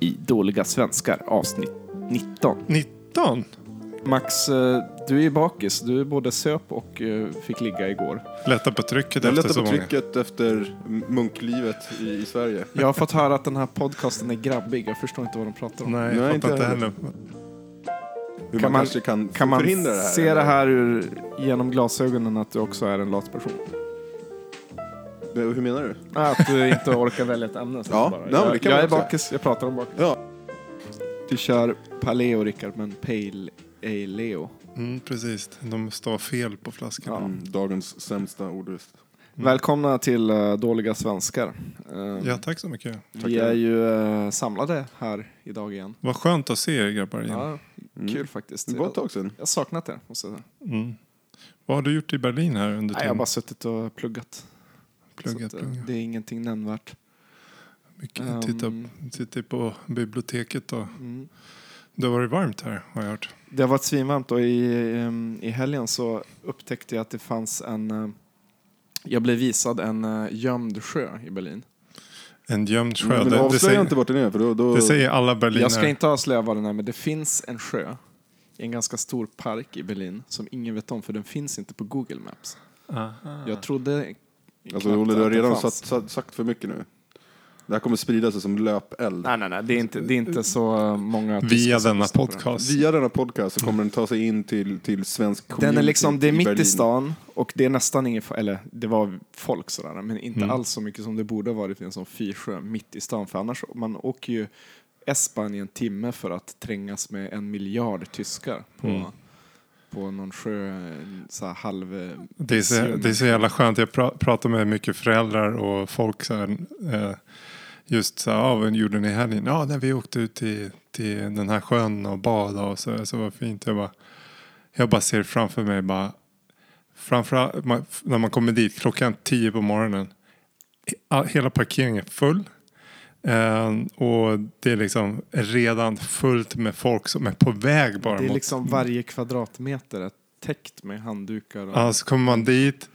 i Dåliga svenskar avsnitt 19. 19? Max, eh, du är bakis. Du både söp och eh, fick ligga igår. Lätta på trycket efter lättar så på många. trycket efter munklivet i, i Sverige. Jag har fått höra att den här podcasten är grabbig. Jag förstår inte vad de pratar om. Nej, jag inte fattar inte heller. Hur Kan man, man- kanske kan, Kan man det här? se det här ur, genom glasögonen att du också är en lat person? Hur menar du? Att du inte orkar välja ett ämne. Så Ja, bara. nej, det jag kan jag är bakis, jag pratar om bakis. Ja. Du kör Paleo, Rickard, men Pale Ale. Mm, precis, de står fel på flaskan. Ja. Mm, dagens sämsta ordlist. Välkomna till eh, Dåliga svenskar. Eh, Ja, tack så mycket. vi tackar. är ju eh, samlade här idag igen. Vad skönt att se er grabbar igen. Ja, Mm. Kul faktiskt. Det var ett tag sedan. Jag har saknat säga. Mm. Vad har du gjort i Berlin här under Nej, jag har tiden? bara suttit och pluggat. Pluggat, Så att, eh, pluggat. Det är ingenting nämnvärt. Mycket, Ehm. titta, sitter på biblioteket och Mm. det har varit varmt här har jag hört. Det har varit svinvarmt och i, ehm, i helgen så upptäckte jag att det fanns en... eh, Jag blev visad en uh, gömd sjö i Berlin. En gömd sjö. Men det, det, säger, inte vart den är för då... då det säger alla berlinare. Jag ska inte avslöja vad den är, men det finns en sjö i en ganska stor park i Berlin som ingen vet om för den finns inte på Google Maps. Aha. Jag trodde Alltså Olle, du har redan satt, satt, sagt för mycket nu. Det här kommer sprida sig som löpeld. Nej, nej, nej. Det är inte, det är inte så många... Via denna den. podcast. Via denna podcast så kommer den ta sig in till, till svensk Den är community liksom, det är mitt Berlin. i stan och det är nästan ingen, fo- eller det var folk sådär, men inte Mm. alls så mycket som det borde ha varit i en sån fyrsjö mitt i stan. För annars, man åker ju S-Bahn i en timme för att trängas med en miljard tyskar på, Mm. På någon sjö, så här halv... Det är, så, det är så jävla skönt. Jag pra, pratar med mycket föräldrar och folk så här, eh, just så här, ah, vad gjorde ni i helgen? Ja, när vi åkte ut till, till den här sjön och badade och så, så var fint. Jag bara, jag bara ser framför mig bara, framför, man, när man kommer dit klockan tio på morgonen, hela parkeringen är full. Eh, och det är liksom redan fullt med folk som är på väg bara Det är mot liksom varje kvadratmeter är täckt med handdukar. Och, Ja, så kommer man dit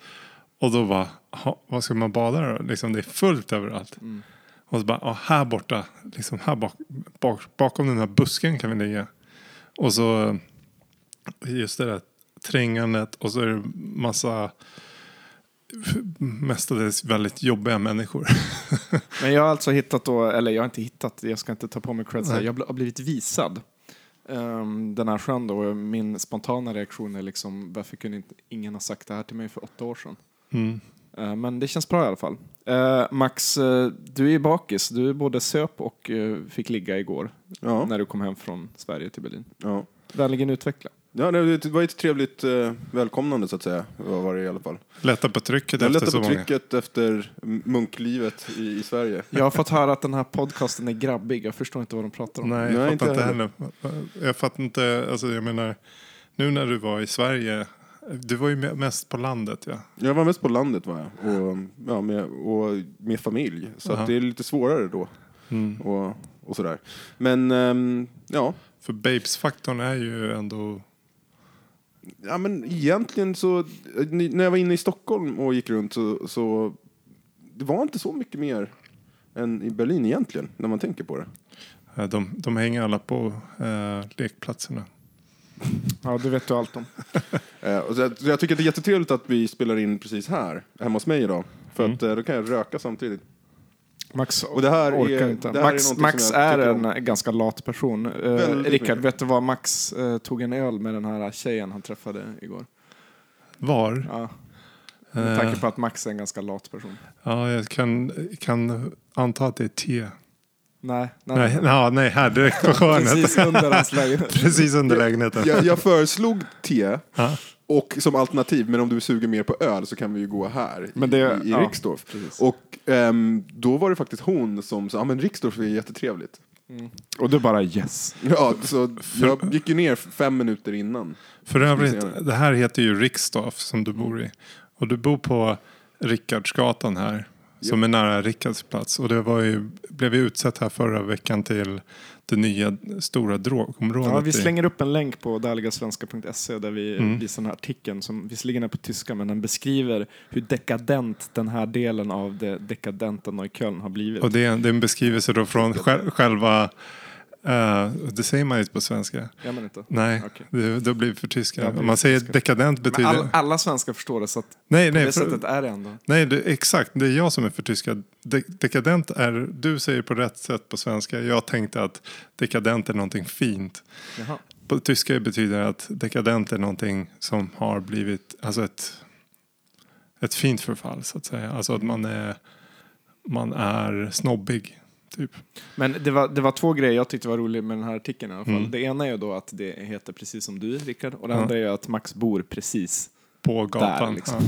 och då bara, "Ha, vad ska man bada då? Liksom, det är fullt överallt. Mm. Och så bara, ja, här borta, liksom här bak, bak, bakom den här busken kan vi ligga. Och så, just det där trängandet och så är det massa mestadels väldigt jobbiga människor. Men jag har alltså hittat då, eller jag har inte hittat, jag ska inte ta på mig cred, så här, Nej. jag har blivit visad um, den här sjön då. Min spontana reaktion är liksom, varför kunde inte, ingen ha sagt det här till mig för åtta år sedan? Mm. Eh, men det känns bra i alla fall. Eh, Max, eh, du är ju bakis. Du både söp och eh, fick ligga igår Ja, när du kom hem från Sverige till Berlin. ja. Vänligen utveckla. Ja det var ett trevligt eh, välkomnande så att säga. Vad var det i alla fall. Lätta på trycket efter lättar så på många. trycket efter munklivet i, i Sverige. Jag har fått höra att den här podcasten är grabbig. Jag förstår inte vad de pratar om. Nej, Nej, jag inte fattar inte heller. Jag fattar inte, alltså jag menar, nu när du var i Sverige, du var ju me- mest på landet ja. Jag var mest på landet var jag. Och, ja, med, och med familj. Så det är lite svårare då. Mm. Och, och sådär. Men ehm, ja. För babes-faktorn är ju ändå... ja, men egentligen så. När jag var inne i Stockholm och gick runt så, så det var inte så mycket mer än i Berlin egentligen. När man tänker på det. eh, De, de hänger alla på eh, lekplatserna. Ja, det vet du allt om. Eh, och så jag, så jag tycker att det är jättetrevligt att vi spelar in precis här, hemma hos mig idag. För Mm. att eh, då kan jag röka samtidigt. Max Och det här orkar är, inte. det här Max, är, Max är tycker om. en ganska lat person. Väldigt Rickard, vet du vad Max eh, tog en öl med den här tjejen han träffade igår? Var? Ja, med Eh, tanke på att Max är en ganska lat person. ja, jag kan, kan anta att det är te. Nej, nej, Nej, ja, nej här direkt på hörnet. Precis under hans lägenhet. Precis under lägenheten. Jag, jag föreslog te. Och som alternativ, men om du suger mer på öl så kan vi ju gå här Men det- i, i ja, Rixdorf. precis. Och ehm, då var det faktiskt hon som sa, ja men Rixdorf är jättetrevligt. Och du bara yes. Ja, så jag gick ju ner fem minuter innan. För övrigt, det här heter ju Riksdorf som du bor i. Och du bor på Rickardsgatan här. Som är nära Rickards plats. Och det var ju, blev ju utsett här förra veckan till det nya stora drogområdet. Ja, vi slänger upp en länk på daligasvenska.se där vi Mm. visar den här artikeln som visserligen är på tyska men den beskriver hur dekadent den här delen av det dekadenta Neukölln har blivit. Och det är, det är en beskrivelse då från själ- själva... eh, det säger man inte på svenska. Nej, Okej. det, det blir för tyska. Om man för säger tyska. dekadent betyder... alla, alla svenskar förstår det så att nej, på nej, det för, sättet är det ändå. nej det, exakt. Det är jag som är förtyskad. De, dekadent är... Du säger på rätt sätt på svenska. Jag tänkte att dekadent är någonting fint. Jaha. På tyska betyder det att dekadent är någonting som har blivit... Alltså ett, ett fint förfall, så att säga. Alltså att man är, man är snobbig, typ. Men det var, det var två grejer jag tyckte var roliga med den här artikeln i alla fall. Mm. Det ena är ju då att det heter precis som du Rickard och det Ja. andra är ju att Max bor precis. På gatan. liksom.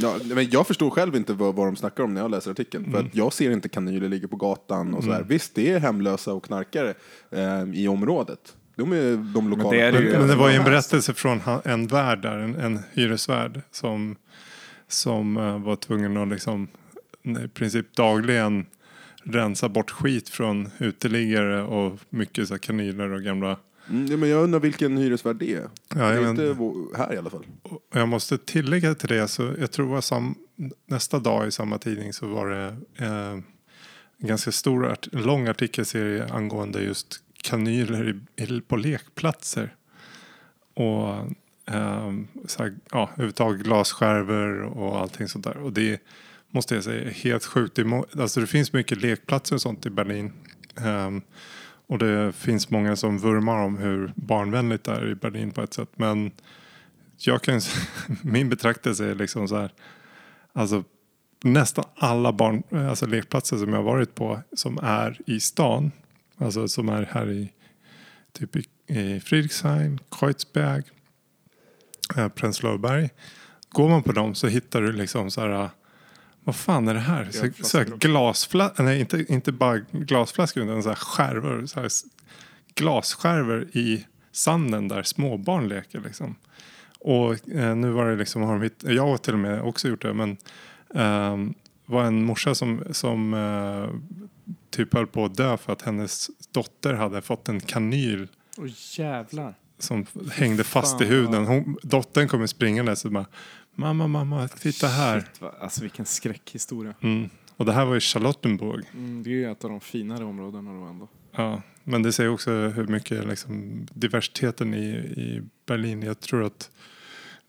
ja. Ja, men jag förstår själv inte vad, vad de snackar om när jag läser artikeln. För Mm. att jag ser inte kanyler ligga på gatan och så här. Visst, det är hemlösa och knarkare eh, i området. De är de lokala. det är det ju. Men, men det var ju en berättelse från en värd där, en, en hyresvärd som, som eh, var tvungen att liksom i princip dagligen rensa bort skit från uteliggare och mycket så här kanyler och gamla... Mm, ja, men jag undrar vilken hyresvärd det är. Ja, det är inte men, vår, här i alla fall. och jag måste tillägga till det, så jag tror att sam, nästa dag i samma tidning så var det eh, en ganska stor, art, lång artikelserie angående just kanyler i, i, på lekplatser. Och ehm, så här, ja, överhuvudtaget glasskärvor och allting sånt där. Och det måste jag säga är helt sjukt. Det, alltså det finns mycket lekplatser och sånt i Berlin. Um, och det finns många som vurmar om hur barnvänligt det är i Berlin på ett sätt. Men jag kan, min betraktelse är liksom så här. Alltså nästan alla barn, alltså lekplatser som jag har varit på som är i stan. Alltså som är här i typ i, i Friedrichshain, Kreuzberg, eh, Prenzlauer berg. Går man på dem så hittar du liksom så här. Vad fan är det här? Så, så här glasflaskor, nej inte, inte bara glasflaskor utan så här skärvor. Så här glasskärvor i sanden där småbarn leker liksom. Och eh, nu var det liksom, har de hitt, jag har till och med också gjort det, men ehm, var en morsa som, som eh, typ höll på att dö för att hennes dotter hade fått en kanyl Åh jävlar. som hängde fast i fan, huden. Hon, dottern kommer springandes och bara Mamma, mamma, titta här. Shit, va? Alltså vilken skräckhistoria. Mm. Och det här var i Charlottenburg. Mm, det är ju ett av de finare områdena då ändå. Ja. Men det säger också hur mycket liksom, diversiteten i, i Berlin. Jag tror att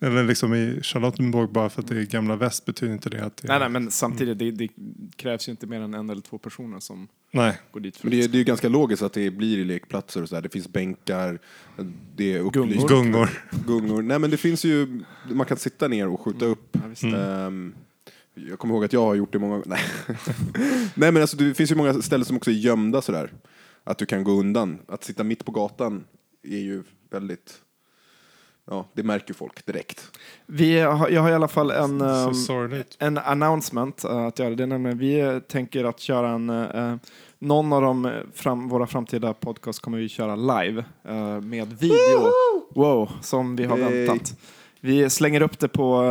eller liksom i Charlottenburg bara för att det är gamla väst betyder inte det att det är... Nej, nej, men samtidigt, det, det krävs ju inte mer än en eller två personer som Nej. går dit för Men det, är- det är ju ganska logiskt att det blir i lekplatser och så här. Det finns bänkar, det är upplyst. Gungor. Gungor. Nej men det finns ju, man kan sitta ner och skjuta upp. Ja, visst. Mm. Ehm, jag kommer ihåg att jag har gjort det många gånger. Nej. Nej men alltså det finns ju många ställen som också är gömda sådär. Att du kan gå undan. Att sitta mitt på gatan är ju väldigt, ja det märker folk direkt. Vi har, jag har i alla fall en, sorgligt. en announcement eh, att göra. Det är nämligen, vi tänker att köra en, eh, någon av de eh, fram, våra framtida podcast kommer vi köra live med video. Wow, som vi har Yay. väntat. Vi slänger upp det på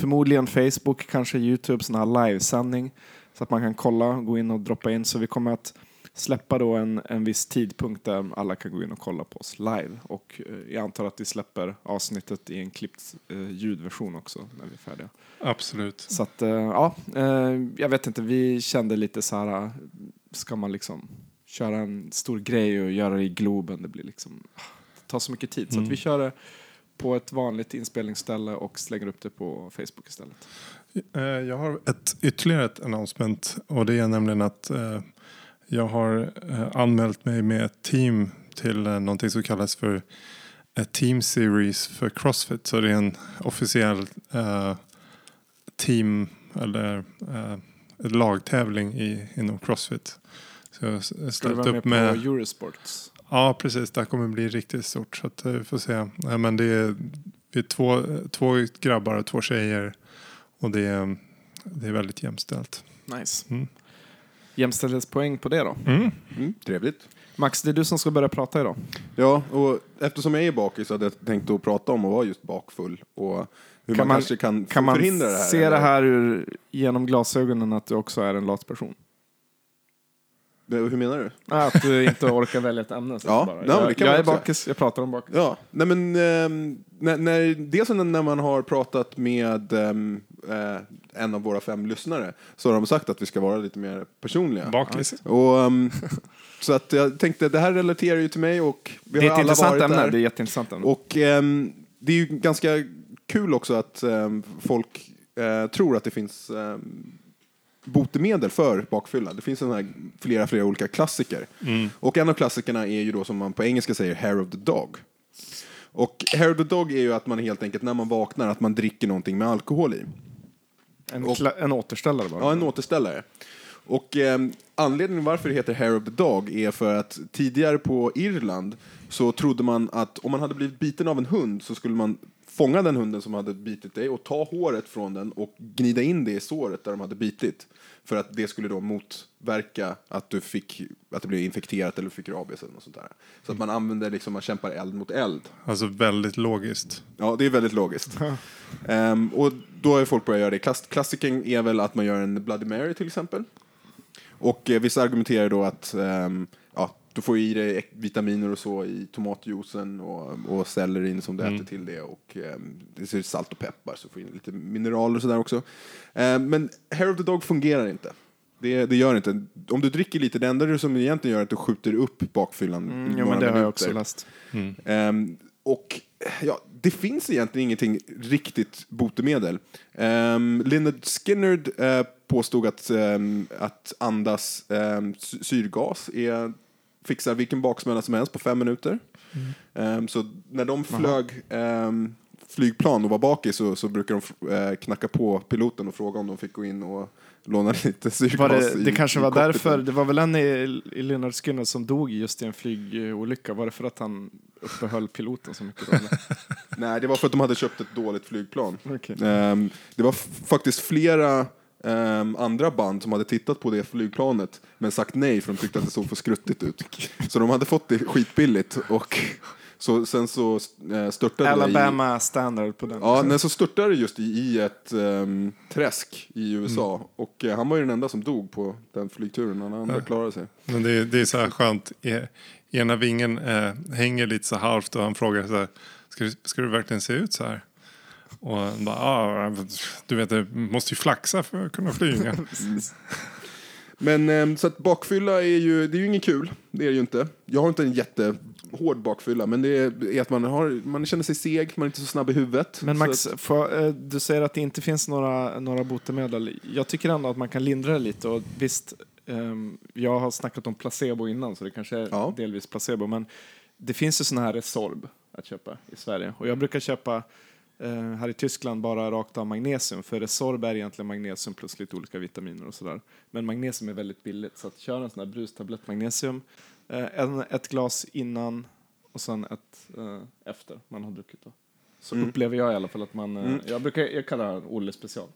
förmodligen Facebook, kanske Youtube, sån här livesändning. Så att man kan kolla, gå in och droppa in. Så vi kommer att släppa då en, en viss tidpunkt där alla kan gå in och kolla på oss live. Och eh, jag antar att vi släpper avsnittet i en klippt eh, ljudversion också när vi är färdiga. Absolut. Så att, eh, ja, eh, jag vet inte, vi kände lite så här, ska man liksom köra en stor grej och göra det i Globen, det blir liksom, ah, det tar så mycket tid. Så Mm. att vi kör det på ett vanligt inspelningsställe och slänger upp det på Facebook istället. Eh, Jag har ett, ytterligare ett announcement och det är nämligen att eh, jag har eh, anmält mig med ett team till eh, någonting som kallas för Team Series för Crossfit. Så det är en officiell eh, team eller eh, lagtävling i, inom Crossfit. Så jag har Ska du vara med upp på med... Eurosports? Ja, precis. Det här kommer bli riktigt stort. Så att, vi får se. Nej, men det är, vi är två, två grabbar och två tjejer. Och det är, det är väldigt jämställt. Nice. Mm. Jämställdhetspoäng på det då. Mm. Mm, trevligt. Max, det är du som ska börja prata idag. Ja, och eftersom jag är bakis så hade jag tänkt att prata om att vara just bakfull och hur Kan man, man- kanske kan, Kan man förhindra det här. se det eller? här ur, genom glasögonen att du också är en lat person? Hur menar du? Att du inte orkar välja ett ämne. Så Ja, bara. det jag jag är bakis, jag pratar om bakis. Ja, nej men ehm, när, när, dels när man har pratat med eh, en av våra fem lyssnare så har de sagt att vi ska vara lite mer personliga. Bakis. Och, ehm, så att jag tänkte, det här relaterar ju till mig och vi Det är alla intressant varit ämne. där. Det är ett jätteintressant ämne. Och det är ju ganska kul också att folk eh, tror att det finns um, botemedel för bakfylla. Det finns såna här flera, flera olika klassiker. Och en av klassikerna är ju då som man på engelska säger hair of the dog. Och hair of the dog är ju att man helt enkelt när man vaknar att man dricker någonting med alkohol i. en, och- en återställare bara. Ja, en återställare. Och ehm, anledningen varför det heter Hair of the Dog är för att tidigare på Irland så trodde man att om man hade blivit biten av en hund så skulle man fånga den hunden som hade bitit dig och ta håret från den och gnida in det i såret där de hade bitit. För att det skulle då motverka att du fick, att det blev infekterat eller fick rabies eller något sånt där. Så att man använder liksom, man kämpar eld mot eld. Alltså väldigt logiskt. Ja, det är väldigt logiskt. Ehm, och då har folk börjat göra det. Klass klassikern är väl att man gör en Bloody Mary till exempel. Och eh, vissa argumenterar då att ja, du får i dig vitaminer och så i tomatjuicen och, och sellerin som du äter till det. Och det är salt och peppar så du får in lite mineraler och sådär också. Ehm, men Hair of the Dog fungerar inte. Det, det gör inte. Om du dricker lite, det enda som egentligen gör att du skjuter upp bakfyllan. Mm, några men det har jag minuter. också läst. Ehm, och ja, det finns egentligen ingenting riktigt botemedel. Um, Lynyrd Skynyrd eh, påstod att, ehm, att andas um, syrgas är, fixar vilken baksmälla som helst på fem minuter. Ehm, så när de flög ehm, flygplan och var bakis så, så brukar de eh, knacka på piloten och fråga om de fick gå in och låna lite syrgas. Det, i- det kanske i var cockpiten. därför, det var väl en i, i Lynyrd Skynyrd som dog just i en flygolycka. Var det för att han uppehöll piloten så mycket? Då? Nej, det var för att de hade köpt ett dåligt flygplan. Okej. Ehm, det var faktiskt flera ehm, andra band som hade tittat på det flygplanet men sagt nej för de tyckte att det såg för skruttigt ut. Så de hade fått det skitbilligt och så, sen så eh, störtade det i... Alabama standard på den. Ja, nej, så störtade det just i, i ett ehm, träsk i USA Mm. och eh, han var ju den enda som dog på den flygturen. Alla andra klarade sig. Men det, är- det är så här skönt. E- Ena vingen eh, hänger lite så halvt och han frågar så här, ska du, ska du verkligen se ut så här? Och bara, ah, du vet, du måste ju flaxa för att kunna flyga. Men ehm, så att bakfylla är ju, det är ju inget kul. Det är det ju inte. Jag har inte en jättehård bakfylla, men det är att man, har, man känner sig seg, man är inte så snabb i huvudet. Men Max, att, får, eh, du säger att det inte finns några, några botemedel. Jag tycker ändå att man kan lindra det lite. Och visst, ehm, jag har snackat om placebo innan, så det kanske är Ja. delvis placebo. Men det finns ju såna här Resorb att köpa i Sverige. Och jag brukar köpa eh, här i Tyskland bara rakt av magnesium. För Resorb är egentligen magnesium plus lite olika vitaminer och sådär. Men magnesium är väldigt billigt. Så att köra en sån här brustablett magnesium. Eh, en, ett glas innan och sen ett eh, efter man har druckit. Då. Så upplever jag i alla fall att man... eh, Jag brukar jag kallar det Olle special.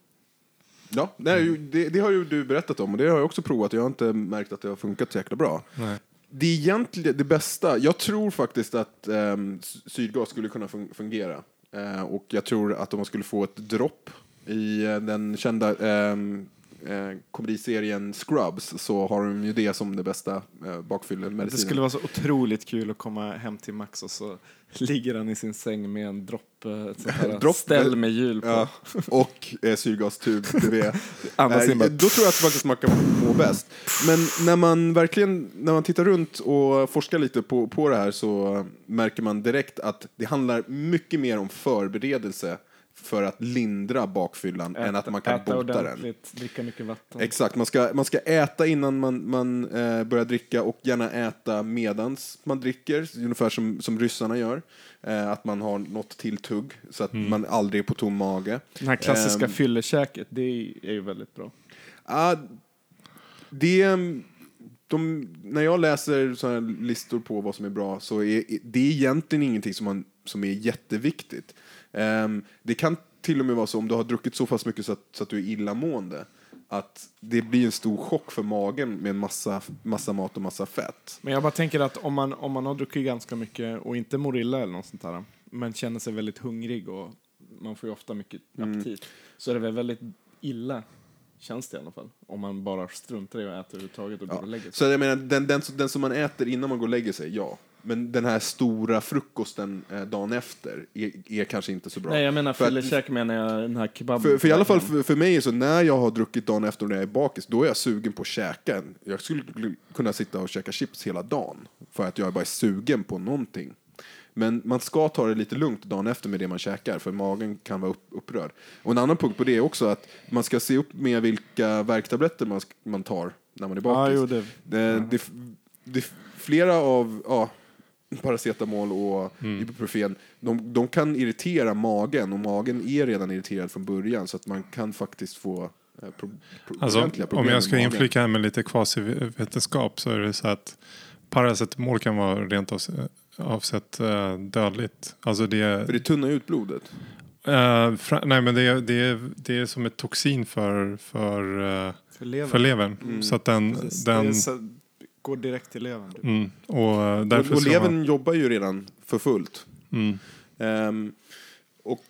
ja, nej, ju- det, det har ju du berättat om och det har jag också provat. Jag har inte märkt att det har funkat så jäkla bra. Nej. Det är egentligen det bästa. Jag tror faktiskt att um, syrgas skulle kunna fun- fungera. Eh, och jag tror att om man skulle få ett dropp i eh, den kända ehm, eh, komediserien Scrubs så har de ju det som det bästa eh, bakfyllemedicinen. Det skulle vara så otroligt kul att komma hem till Max och så ligger han i sin säng med en dropp, ett sånt här Dropp- ställ med hjul på. Ja, och eh, syrgastub bredvid. Andas in Eh, bara. Då tror jag att faktiskt man kan må bäst. Men när man verkligen när man tittar runt och forskar lite på, på det här så märker man direkt att det handlar mycket mer om förberedelse för att lindra bakfyllan än att man kan äta bota den. dricka mycket vatten. Exakt, man ska, man ska äta innan man, man eh, börjar dricka och gärna äta medans man dricker, ungefär som, som ryssarna gör. Eh, att man har något till tugg så att man aldrig är på tom mage. Det här klassiska Ehm. fyllekäket, det är ju väldigt bra. Ah, det, de, när jag läser såna här listor på vad som är bra så är det är egentligen ingenting som, man, som är jätteviktigt. Ehm, det kan till och med vara så om du har druckit så pass mycket så att, så att du är illamående att det blir en stor chock för magen med en massa, massa mat och massa fett. Men jag bara tänker att om man, om man har druckit ganska mycket och inte mår illa eller något sånt där, men känner sig väldigt hungrig och man får ju ofta mycket Mm. aptit, så är det väl väldigt illa, känns det i alla fall, om man bara struntar i att äta överhuvudtaget och går och lägger sig. Så jag menar, den, den, den som man äter innan man går och lägger sig, ja. Men den här stora frukosten eh, dagen efter är, är kanske inte så bra. Nej, jag menar För att- fyllekäk menar jag den här kebaben. För, för i alla fall för, för mig, så när jag har druckit dagen efter och när jag är bakis, då är jag sugen på att käka. Jag skulle kunna sitta och käka chips hela dagen, för att jag bara är sugen på någonting. Men man ska ta det lite lugnt dagen efter med det man käkar, för magen kan vara upp, upprörd. Och en annan punkt på det är också att man ska se upp med vilka värktabletter man, man tar när man är bakis. jo, det, Det, det, det, flera av ja, paracetamol och Mm. ibuprofen, de, de kan irritera magen och magen är redan irriterad från början så att man kan faktiskt få eh, pro, pro, Alltså, ordentliga problem om jag ska inflika här med lite kvasivetenskap så är det så att paracetamol kan vara rent av, avsett eh, dödligt. Alltså det, För det tunnar ut blodet. eh, fra, nej men det, är- det, är- det är som ett toxin för, för, eh, för levern. för levern. Mm. Så att den, Precis, den går direkt till levern. typ. mm, och eh, Och, och levern man, jobbar ju redan för fullt. mm, Ehm, och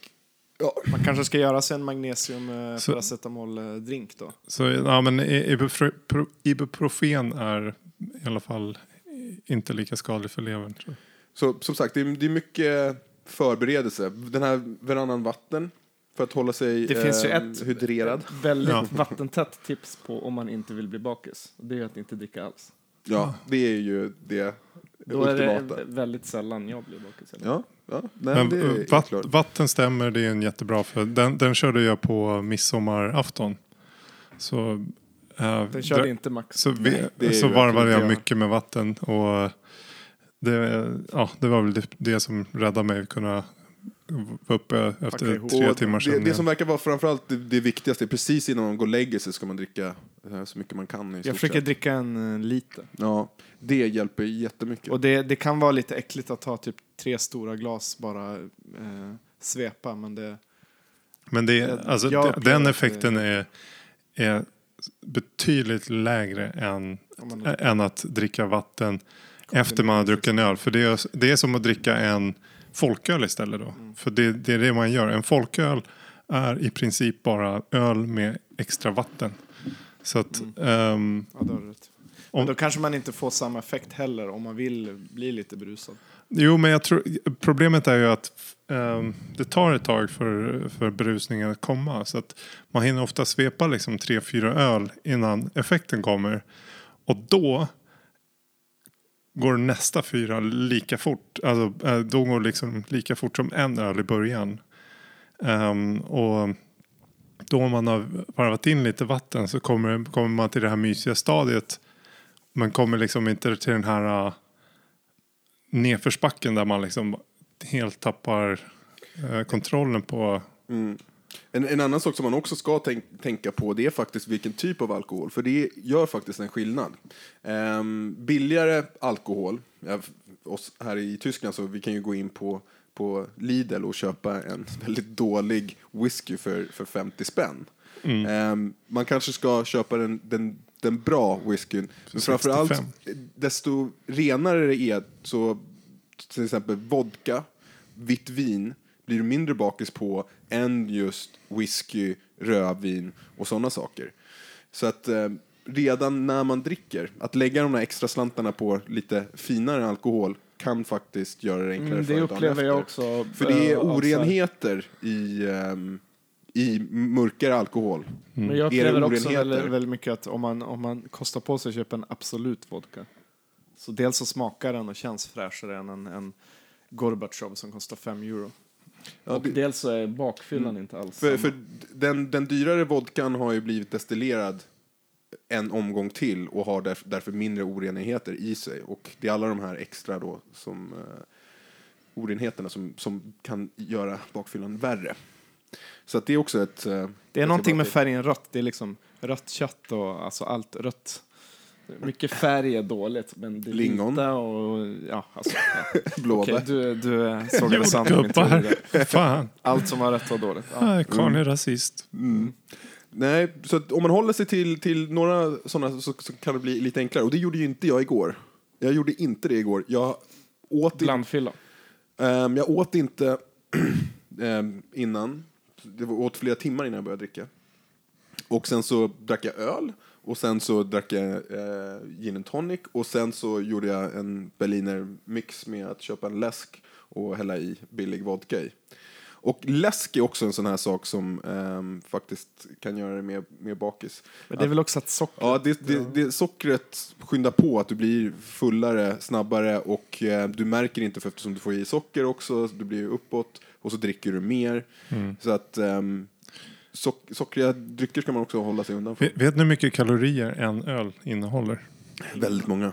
ja, Man kanske ska göra sig en magnesium eh, Så- paracetamol-drink då. så ja men ibuprofen är i alla fall inte lika skadlig för levern. tror jag. så som sagt, det är, det är mycket förberedelse. Den här varannan vatten för att hålla sig Det finns ju ehm, ett- hydrerad. Väldigt Ja. vattentätt tips på om man inte vill bli bakis. Det är att inte dricka alls. Ja, det är ju det Då är det ultimata. vä- väldigt sällan jag blir bakis. eller? Ja, ja nej, Men det är vatt, klart. vatten stämmer, det är en jättebra för den, den körde jag på midsommarafton. Så, eh, Den körde där- inte max. så, vi, Nej, det är så ju varvade verkligen jag mycket med vatten och det, ja, det var väl det, det som räddade mig att kunna vara uppe efter ihop. tre Och timmar det, det som verkar vara framförallt det, det viktigaste, precis innan man går och lägger sig ska man dricka eh, så mycket man kan. I Jag stort försöker sett. dricka en eh, liter. Ja, det hjälper jättemycket. Och det, det kan vara lite äckligt att ta typ tre stora glas bara eh, svepa, men det... Men det, Jag- alltså, jag upplever den att effekten är, är betydligt lägre än, Om man, ä- än att dricka vatten efter man har druckit en öl. För det är, det är som att dricka en folköl istället då. Mm. För det, det är det man gör. En folköl är i princip bara öl med extra vatten. Så att ehm, ja, då Om- då kanske man inte får samma effekt heller om man vill bli lite brusad. Jo, men jag tror, problemet är ju att ehm, det tar ett tag för, för berusningen att komma. Så att man hinner ofta svepa liksom tre, fyra öl innan effekten kommer. Och då går nästa fyra lika fort. Alltså, eh, går liksom lika fort som en öl i början. Um, och då om man har varvat in lite vatten så kommer, kommer man till det här mysiga stadiet. Man kommer liksom inte till den här uh, nedförsbacken där man liksom helt tappar uh, kontrollen på... Mm. En, en annan sak som man också ska tänk, tänka på det är faktiskt vilken typ av alkohol. För det gör faktiskt en skillnad. Ehm, billigare alkohol, ja, oss här i Tyskland så vi kan ju gå in på, på Lidl och köpa en väldigt dålig whisky för, för 50 spänn. Ehm, man kanske ska köpa den, den, den bra whiskyn. Men framförallt, 65. desto renare det är, så till exempel vodka, vitt vin blir du mindre bakis på än just whisky, rödvin och sådana saker. Så att eh, redan när man dricker, att lägga de här extra slantarna på lite finare alkohol kan faktiskt göra det enklare Mm, för det dagen upplever jag också. För det är eh, orenheter i, ehm, i mörkare alkohol. Men jag upplever också väldigt, väldigt mycket att om man, om man kostar på sig att köpa en Absolut vodka. Så dels så smakar den och känns fräschare än en, en Gorbatjov som kostar 5 euro. Ja, och det- dels så är bakfyllan inte alls För, för den, den dyrare vodkan har ju blivit destillerad en omgång till och har därf, därför mindre orenheter i sig. Och det är alla de här extra då som eh, orenheterna som, som kan göra bakfyllan värre. Så att det är också ett... eh, Det är någonting med färgen rött. Det är liksom rött kött och alltså allt rött. Mycket färg är dåligt, men det Lingon. vita och ja, alltså. Ja. blåbär. Okej, du, du sågade min teori Jordgubbar. Fan, Allt som var rätt var dåligt. Ja. Nej, Karl är rasist. Mm. Nej, så att om man håller sig till, till några sådana så, så kan det bli lite enklare. Och det gjorde ju inte jag igår. Jag gjorde inte det igår. Jag åt, i, Blandfylla. ehm, jag åt inte ehm, innan. Det var åt flera timmar innan jag började dricka. Och sen så drack jag öl. Och sen så drack jag eh, gin and tonic. Och sen så gjorde jag en berliner mix med att köpa en läsk och hälla i billig vodka i. Och läsk är också en sån här sak som ehm, faktiskt kan göra det mer, mer bakis. Men det är väl också att socker... Ja, det, det, det, sockret skyndar på att du blir fullare snabbare och eh, du märker inte för eftersom du får i socker också, du blir uppåt och så dricker du mer. Så att um, sock, sockriga drycker ska man också hålla sig undan från. Vet vet ni hur mycket kalorier en öl innehåller? Väldigt många.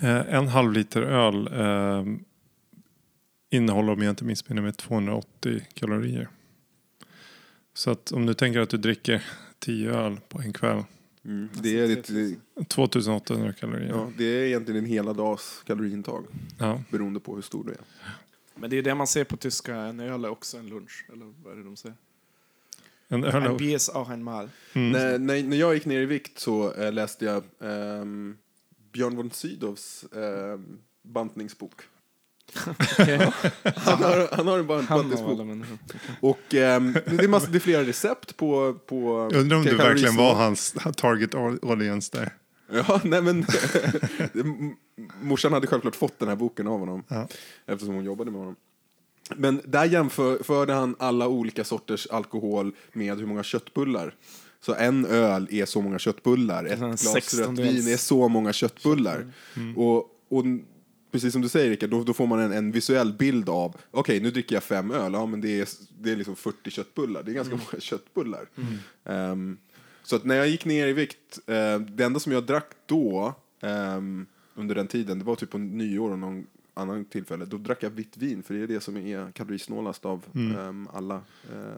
Eh, en halv liter öl eh, innehåller, om jag inte missminner mig, 280 kalorier. Så att om du tänker att du dricker 10 öl på en kväll, Mm. Det, är ditt, det, 2800 kalorier. ja, det är egentligen en hela dags kaloriintag Ja. beroende på hur stor du är. Men det är det man ser på tyska, en öl är också en lunch. Eller vad är det de säger? En är- Bier ist auch ein Mal. Mm. När, när, när jag gick ner i vikt så eh, läste jag ehm, Björn von Sydows ehm, bantningsbok. Han har, han har en bantningsbok. Och ehm, det, är massa, det är flera recept på... på Undrar om du verkligen var hans target audience där. Ja, nej men... morsan hade självklart fått den här boken av honom. Ja. Eftersom hon jobbade med honom. Men där jämförde han alla olika sorters alkohol med hur många köttbullar. Så en öl är så många köttbullar, ett glas rött vin är så många köttbullar. Och, och precis som du säger Rickard, då, då får man en, en visuell bild av, okej nu dricker jag fem öl, ja men det är, det är liksom 40 köttbullar, det är ganska många köttbullar. Ehm, så att när jag gick ner i vikt, eh, det enda som jag drack då, ehm, under den tiden, det var typ på nyår och någon annan tillfälle, då drack jag vitt vin, för det är det som är kalorisnålast av ehm, alla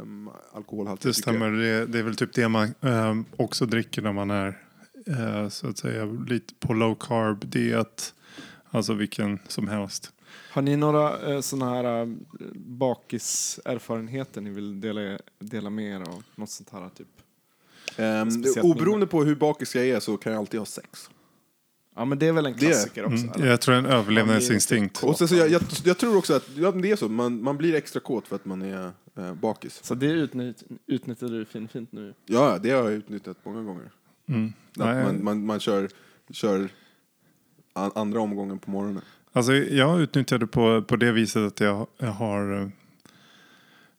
um, alkoholhaltiga Det stämmer. Det, det är väl typ det man eh, också dricker när man är eh, så att säga lite på low carb diet. Alltså vilken som helst. Har ni några eh, sådana här eh, bakiserfarenheter ni vill dela, dela med er av? Något sånt här typ? Ehm, Speciellt oberoende på hur bakis jag är så kan jag alltid ha sex. Ja men det är väl en Det- klassiker också? Mm. eller? Jag tror en överlevnadsinstinkt. Och sen, så jag, jag, jag tror också att ja, det är så, man, man blir extra kåt för att man är eh, bakis. Så det utnytt, utnyttjar du fin, fint nu? Ja, det har jag utnyttjat många gånger. Mm. Att Nej, man, man, man kör, kör an, andra omgången på morgonen. Alltså jag utnyttjar det på, på det viset att jag, jag har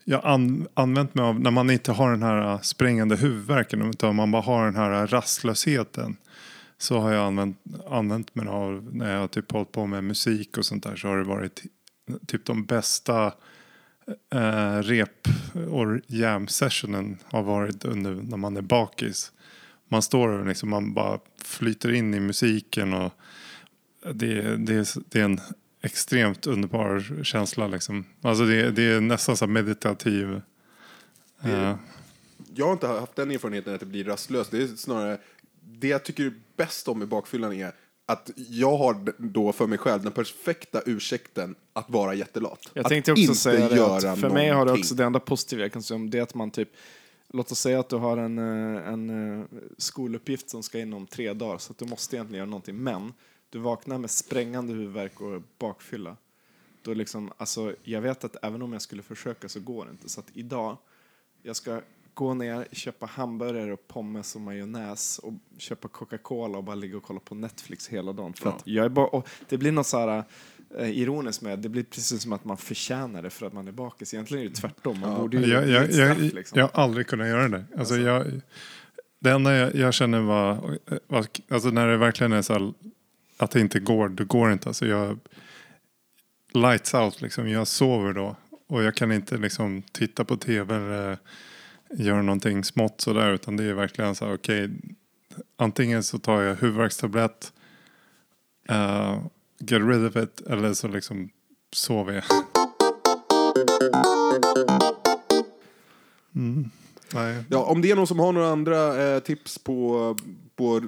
jag har an, använt mig av när man inte har den här eh, sprängande huvudvärken utan man bara har den här rastlösheten. Så har jag använt, använt mig av när jag har typ hållit på med musik och sånt där så har det varit typ de bästa eh, rep och jam sessionen har varit under när man är bakis. Man står och liksom man bara flyter in i musiken och det, det, är, det är en extremt underbar känsla liksom. Alltså det, det är nästan så meditativ. Eh, Jag har inte haft den erfarenheten att det blir rastlöst. Det är snarare, det jag tycker bäst om i bakfyllan är att jag har då för mig själv den perfekta ursäkten att vara jättelat. Jag att tänkte också inte säga det, göra att för mig har det någonting. också det enda positiva jag kan säga om det är att man typ Låt oss säga att du har en, eh, en eh, skoluppgift som ska in om tre dagar så att du måste egentligen göra någonting men du vaknar med sprängande huvudvärk och bakfylla. Då liksom, alltså, jag vet att även om jag skulle försöka så går det inte. Så att idag, jag ska gå ner, köpa hamburgare och pommes och majonnäs och köpa Coca-Cola och bara ligga och kolla på Netflix hela dagen. För Ja. att jag är bara, och det blir något så här eh, ironiskt med det blir precis som att man förtjänar det för att man är bakis. Egentligen är det tvärtom. Man Ja. borde ju jag, jag, straff, liksom. jag har aldrig kunnat göra det. Alltså jag, det enda jag, jag känner var, var, alltså när det verkligen är så här, att det inte går, det går inte. Alltså jag, lights out liksom, jag sover då. Och jag kan inte liksom titta på tv eller göra någonting smått sådär. Utan det är verkligen så här, okej. antingen så tar jag huvudvärkstablett. Uh, get rid of it. Eller så liksom sover jag. Mm. Nej. Ja, om det är någon som har några andra eh, tips på, på att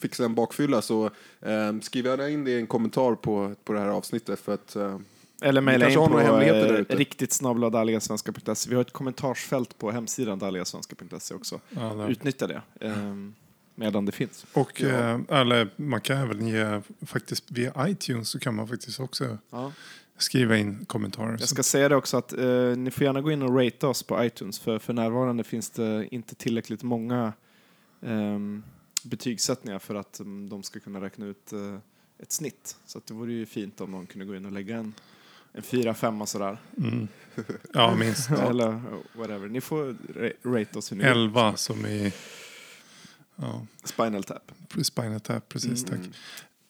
fixa en bakfylla så eh, skriv gärna in det i en kommentar på, på det här avsnittet för att eh, eller mejla in på eh, riktigt snabbeladaliasvenska.se. Vi har ett kommentarsfält på hemsidan daliasvenska.se också. Ja. Utnyttja det ehm, medan det finns. Och Ja. eh, eller man kan även ge, faktiskt via iTunes så kan man faktiskt också Ja. skriva in kommentarer. Jag ska säga det också att eh, ni får gärna gå in och rate oss på iTunes för för närvarande finns det inte tillräckligt många ehm, betygssättningar för att mm, de ska kunna räkna ut eh, ett snitt. Så att det vore ju fint om någon kunde gå in och lägga en, en fyra, femma sådär. Mm. Ja, minst. Eller whatever. Ni får ra- rate oss hur ni vill. 11 som i ja, Spinal Tap. Spinal Tap, precis tack.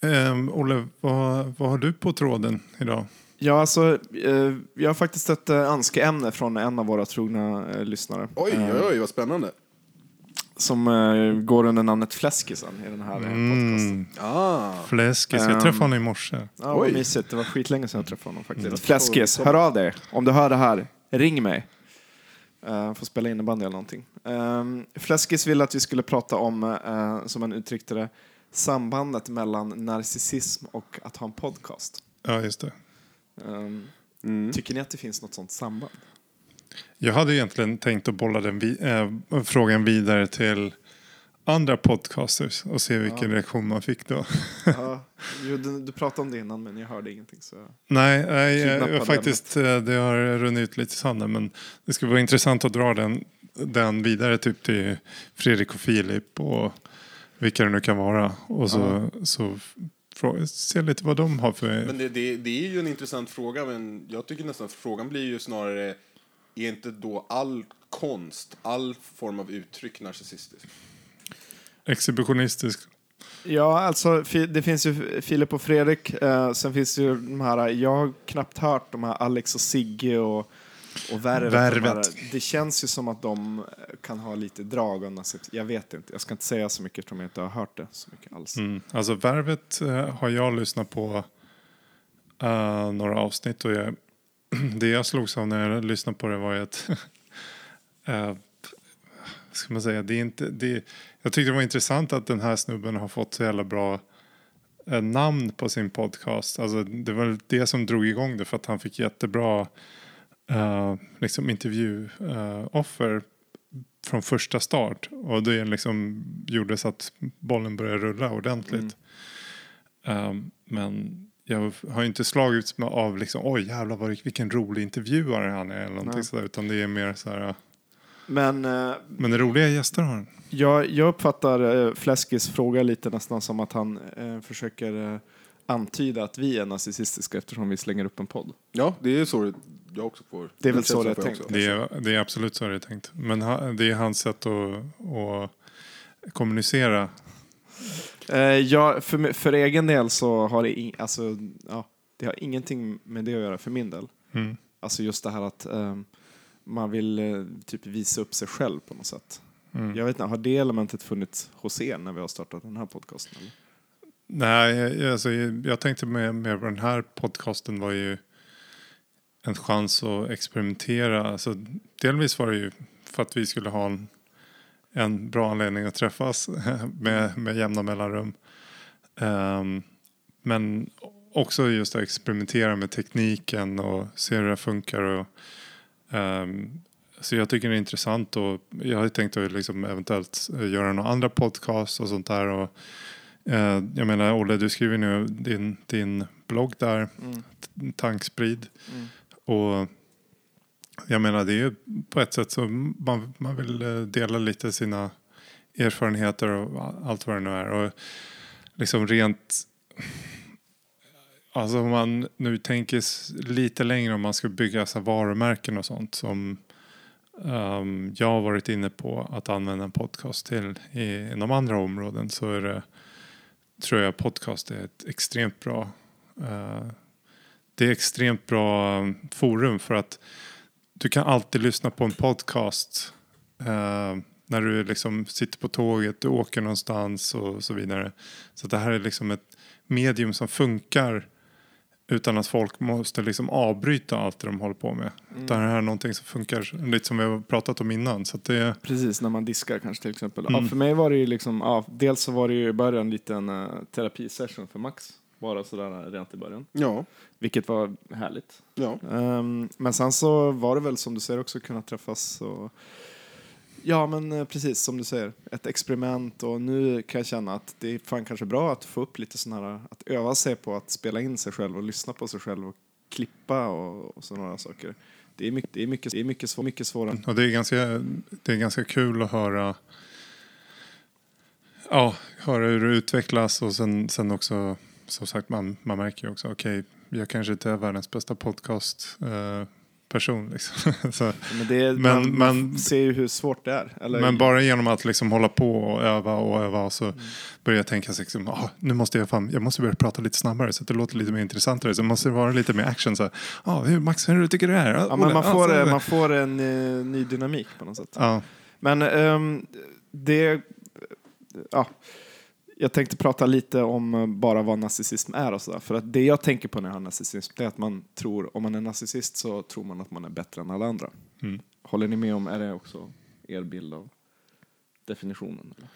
Mm. Ehm, Olle, vad, vad har du på tråden idag? Ja, alltså, eh, jag har faktiskt ett eh, önskeämne från en av våra trogna eh, lyssnare. Oj, oj, oj, vad spännande. Som eh, går under namnet Fläskisen i den här eh, podcasten. Mm, Ah. fläskis, jag Ehm, träffade honom i morse. Ja, vad mysigt. Det var skitlänge sedan jag träffade honom faktiskt. Mm. Fläskis, hör av dig. Om du hör det här, ring mig. Uh, får spela innebandy eller någonting. Um, Fläskis ville att vi skulle prata om, eh, som han uttryckte det, sambandet mellan narcissism och att ha en podcast. Ja, just det. Um, Mm. Tycker ni att det finns något sånt samband? Jag hade egentligen tänkt att bolla den vi, eh, frågan vidare till andra podcasters och se vilken Ja. reaktion man fick då. Ja, jo, du, du pratade om det innan men jag hörde ingenting. Så. Nej, nej jag, jag, faktiskt, eh, det har runnit ut lite i sanden. Men det skulle vara intressant att dra den, den vidare typ till Fredrik och Filip och vilka det nu kan vara. Och så, så frå- se lite vad de har för... Men det, det, det är ju en intressant fråga, men jag tycker nästan att frågan blir ju snarare, är inte då all konst, all form av uttryck narcissistisk? Exhibitionistisk. Ja, alltså det finns ju Filip och Fredrik. Eh, sen finns det ju de här, jag har knappt hört de här Alex och Sigge och, och Värvet. de Värvet. här. Det känns ju som att de kan ha lite drag av narcissism. Jag vet inte, jag ska inte säga så mycket eftersom jag inte har hört det så mycket alls. Mm. Alltså Värvet eh, har jag lyssnat på eh, några avsnitt och jag, det jag slogs av när jag lyssnade på det var ju att eh, ska man säga, det är inte, det, jag tyckte det var intressant att den här snubben har fått så jävla bra eh, namn på sin podcast. Alltså, det var det som drog igång det för att han fick jättebra eh, liksom intervjuoffer från första start. Och det liksom gjorde så att bollen började rulla ordentligt. Um, men jag har inte slagits med av liksom, oj jävlar vad, vilken rolig intervjuare han är eller någonting Nej. sådär. Utan det är mer så här, Men eh, men det roliga gäster har han. jag, jag uppfattar eh, Fläskis fråga lite nästan som att han eh, försöker eh, antyda att vi är narcissistiska eftersom vi slänger upp en podd. Ja, det är så jag också får. Det är väl så det är tänkt. Det är, det är absolut så det är tänkt. Men ha, det är hans sätt att, att kommunicera. Eh, ja, för, för egen del så har det, in, alltså, ja, det har ingenting med det att göra för min del. Mm. Alltså just det här att ehm, man vill eh, typ visa upp sig själv på något sätt. Mm. Jag vet inte, har det elementet funnits hos er när vi har startat den här podcasten? Eller? Nej, jag- alltså, jag tänkte med, med den här podcasten var ju en chans att experimentera. Alltså, delvis var det ju för att vi skulle ha en, en bra anledning att träffas med, med jämna mellanrum. Ehm, men också just att experimentera med tekniken och se hur det funkar. Och, ehm, så jag tycker det är intressant och jag har tänkt att liksom eventuellt göra några andra podcast och sånt där. Och, Eh, jag menar Olle, du skriver nu din, din blogg där, Mm. Tanksprid. Mm. Och jag menar det är ju på ett sätt så man, man vill eh, dela lite sina erfarenheter och allt vad det nu är. Och liksom rent, alltså om man nu tänker lite längre om man ska bygga så varumärken och sånt som um, jag har varit inne på att använda en podcast till i, inom andra områden så är det tror jag podcast är ett extremt bra uh, det är extremt bra ehm, forum för att du kan alltid lyssna på en podcast eh, när du liksom sitter på tåget, du åker någonstans och så vidare. Så det här är liksom ett medium som funkar utan att folk måste liksom avbryta allt det de håller på med. Mm. Det här är någonting som funkar lite som vi har pratat om innan. Så det, Precis, när man diskar kanske till exempel. Mm. Ja, för mig var det ju liksom, ja, dels så var det ju i början en liten uh, terapisession för Max. Bara sådär rent i början. Ja, Vilket var härligt. ja. Ehm, men sen så var det väl som du säger också kunna träffas och Ja men eh, precis som du säger, ett experiment och nu kan jag känna att det är fan kanske bra att få upp lite sådana här, att öva sig på att spela in sig själv och lyssna på sig själv och klippa och, och sådana saker. Det är mycket, det är mycket, det är mycket, svår, mycket svårare. Och det är ganska, det är ganska kul att höra Ja, höra hur det utvecklas och sen, sen också som sagt man, man märker ju också okej, jag kanske inte är världens bästa podcast eh, person liksom. Så, Men, det är, Men- man, ser ju hur svårt det är. Eller, men bara genom att liksom hålla på och öva och öva så börjar jag tänka liksom, ah, nu måste jag, fan, jag måste börja prata lite snabbare så att det låter lite mer intressantare. Så måste det vara lite mer action. Så, här, ah, hur, Max, hur tycker du det? Ah, ja, men man, ah, får, eh, man får en eh, ny dynamik på något sätt. Ja, Men ehm, det... Ja, jag tänkte prata lite om eh, bara vad narcissism är och sådär. För att det jag tänker på när jag har narcissism det är att man tror, om man är narcissist så tror man att man är bättre än alla andra. Mm. Håller ni med om, är det också er bild av definitionen? Eller?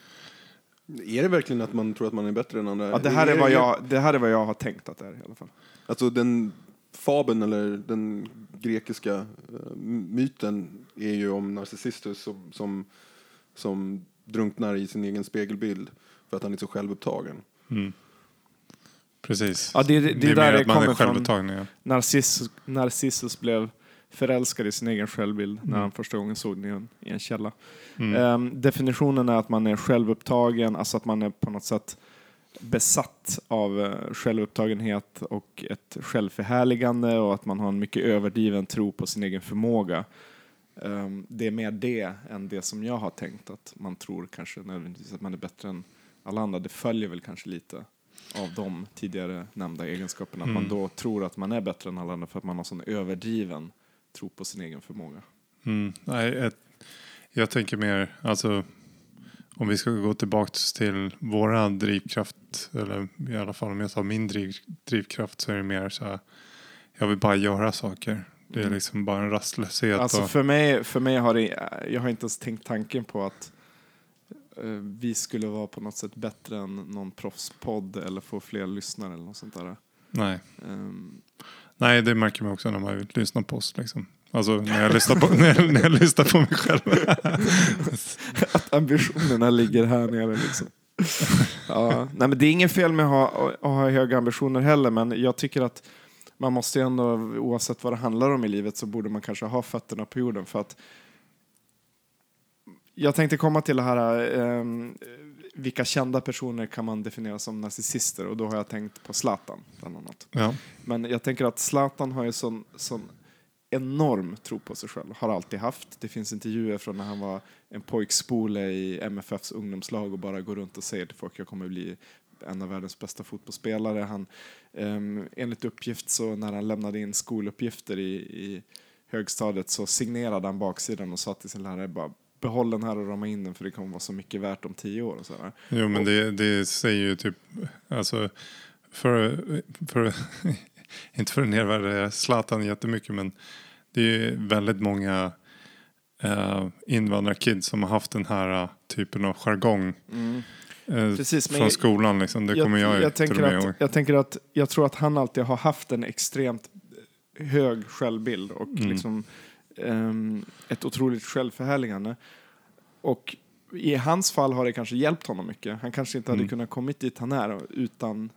Är det verkligen att man tror att man är bättre än andra? Ja, det, här är vad jag, det här är vad jag har tänkt att det är i alla fall. Alltså den fabeln eller den grekiska eh, myten är ju om Narcissus som, som, som drunknar i sin egen spegelbild för att han är så självupptagen. mm. precis. Ja, det är- det det är där det kommer från. Ja. Narcissus, Narcissus blev förälskad i sin egen självbild när Mm. han första gången såg den i en, i en källa. Mm. Ehm, definitionen är att man är självupptagen, alltså att man är på något sätt besatt av eh, självupptagenhet och ett självförhärligande och att man har en mycket överdriven tro på sin egen förmåga. Ehm, det är mer det än det som jag har tänkt att man tror kanske nödvändigtvis att man är bättre än alla andra. Det följer väl kanske lite av de tidigare nämnda egenskaperna. Att man Mm. då tror att man är bättre än alla andra för att man har sån överdriven tro på sin egen förmåga. Mm. Nej, ett, jag tänker mer, alltså om vi ska gå tillbaka till våra drivkraft, eller i alla fall om jag tar min driv, drivkraft så är det mer så här, jag vill bara göra saker. Det är liksom bara en rastlöshet. Alltså och, för mig, för mig har det, jag har inte ens tänkt tanken på att eh, vi skulle vara på något sätt bättre än någon proffspodd eller få fler lyssnare eller något sånt där. nej. Ehm, nej, det märker man också när man lyssnar på oss. Liksom. Alltså när jag lyssnar på, när jag, när jag lyssnar på mig själv. att ambitionerna ligger här nere liksom. ja, nej men det är inget fel med att ha, att ha höga ambitioner heller men jag tycker att man måste ju ändå, oavsett vad det handlar om i livet så borde man kanske ha fötterna på jorden för att jag tänkte komma till det här, ehm, vilka kända personer kan man definiera som narcissister och då har jag tänkt på Zlatan bland annat. Ja. Men jag tänker att Zlatan har ju sån, sån enorm tro på sig själv. Har alltid haft. Det finns intervjuer från när han var en pojkspole i MFFs ungdomslag och bara går runt och säger till folk jag kommer bli en av världens bästa fotbollsspelare. Han, um, enligt uppgift så när han lämnade in skoluppgifter i, i högstadiet så signerade han baksidan och sa till sin lärare bara behåll den här och rama in den för det kommer vara så mycket värt om tio år. Och sådär. Jo men det, det säger ju typ, alltså för, för inte för att nedvärdera Zlatan jättemycket men det är ju väldigt många eh, invandrarkids som har haft den här eh, typen av jargong eh, Precis, men från jag- skolan liksom. Det kommer jag, ju jag, till tänker att, ihåg. jag tänker att jag tror att han alltid har haft en extremt hög självbild och Mm. liksom ehm, ett otroligt självförhärligande. Och i hans fall har det kanske hjälpt honom mycket. Han kanske inte hade Mm. kunnat kommit dit han är utan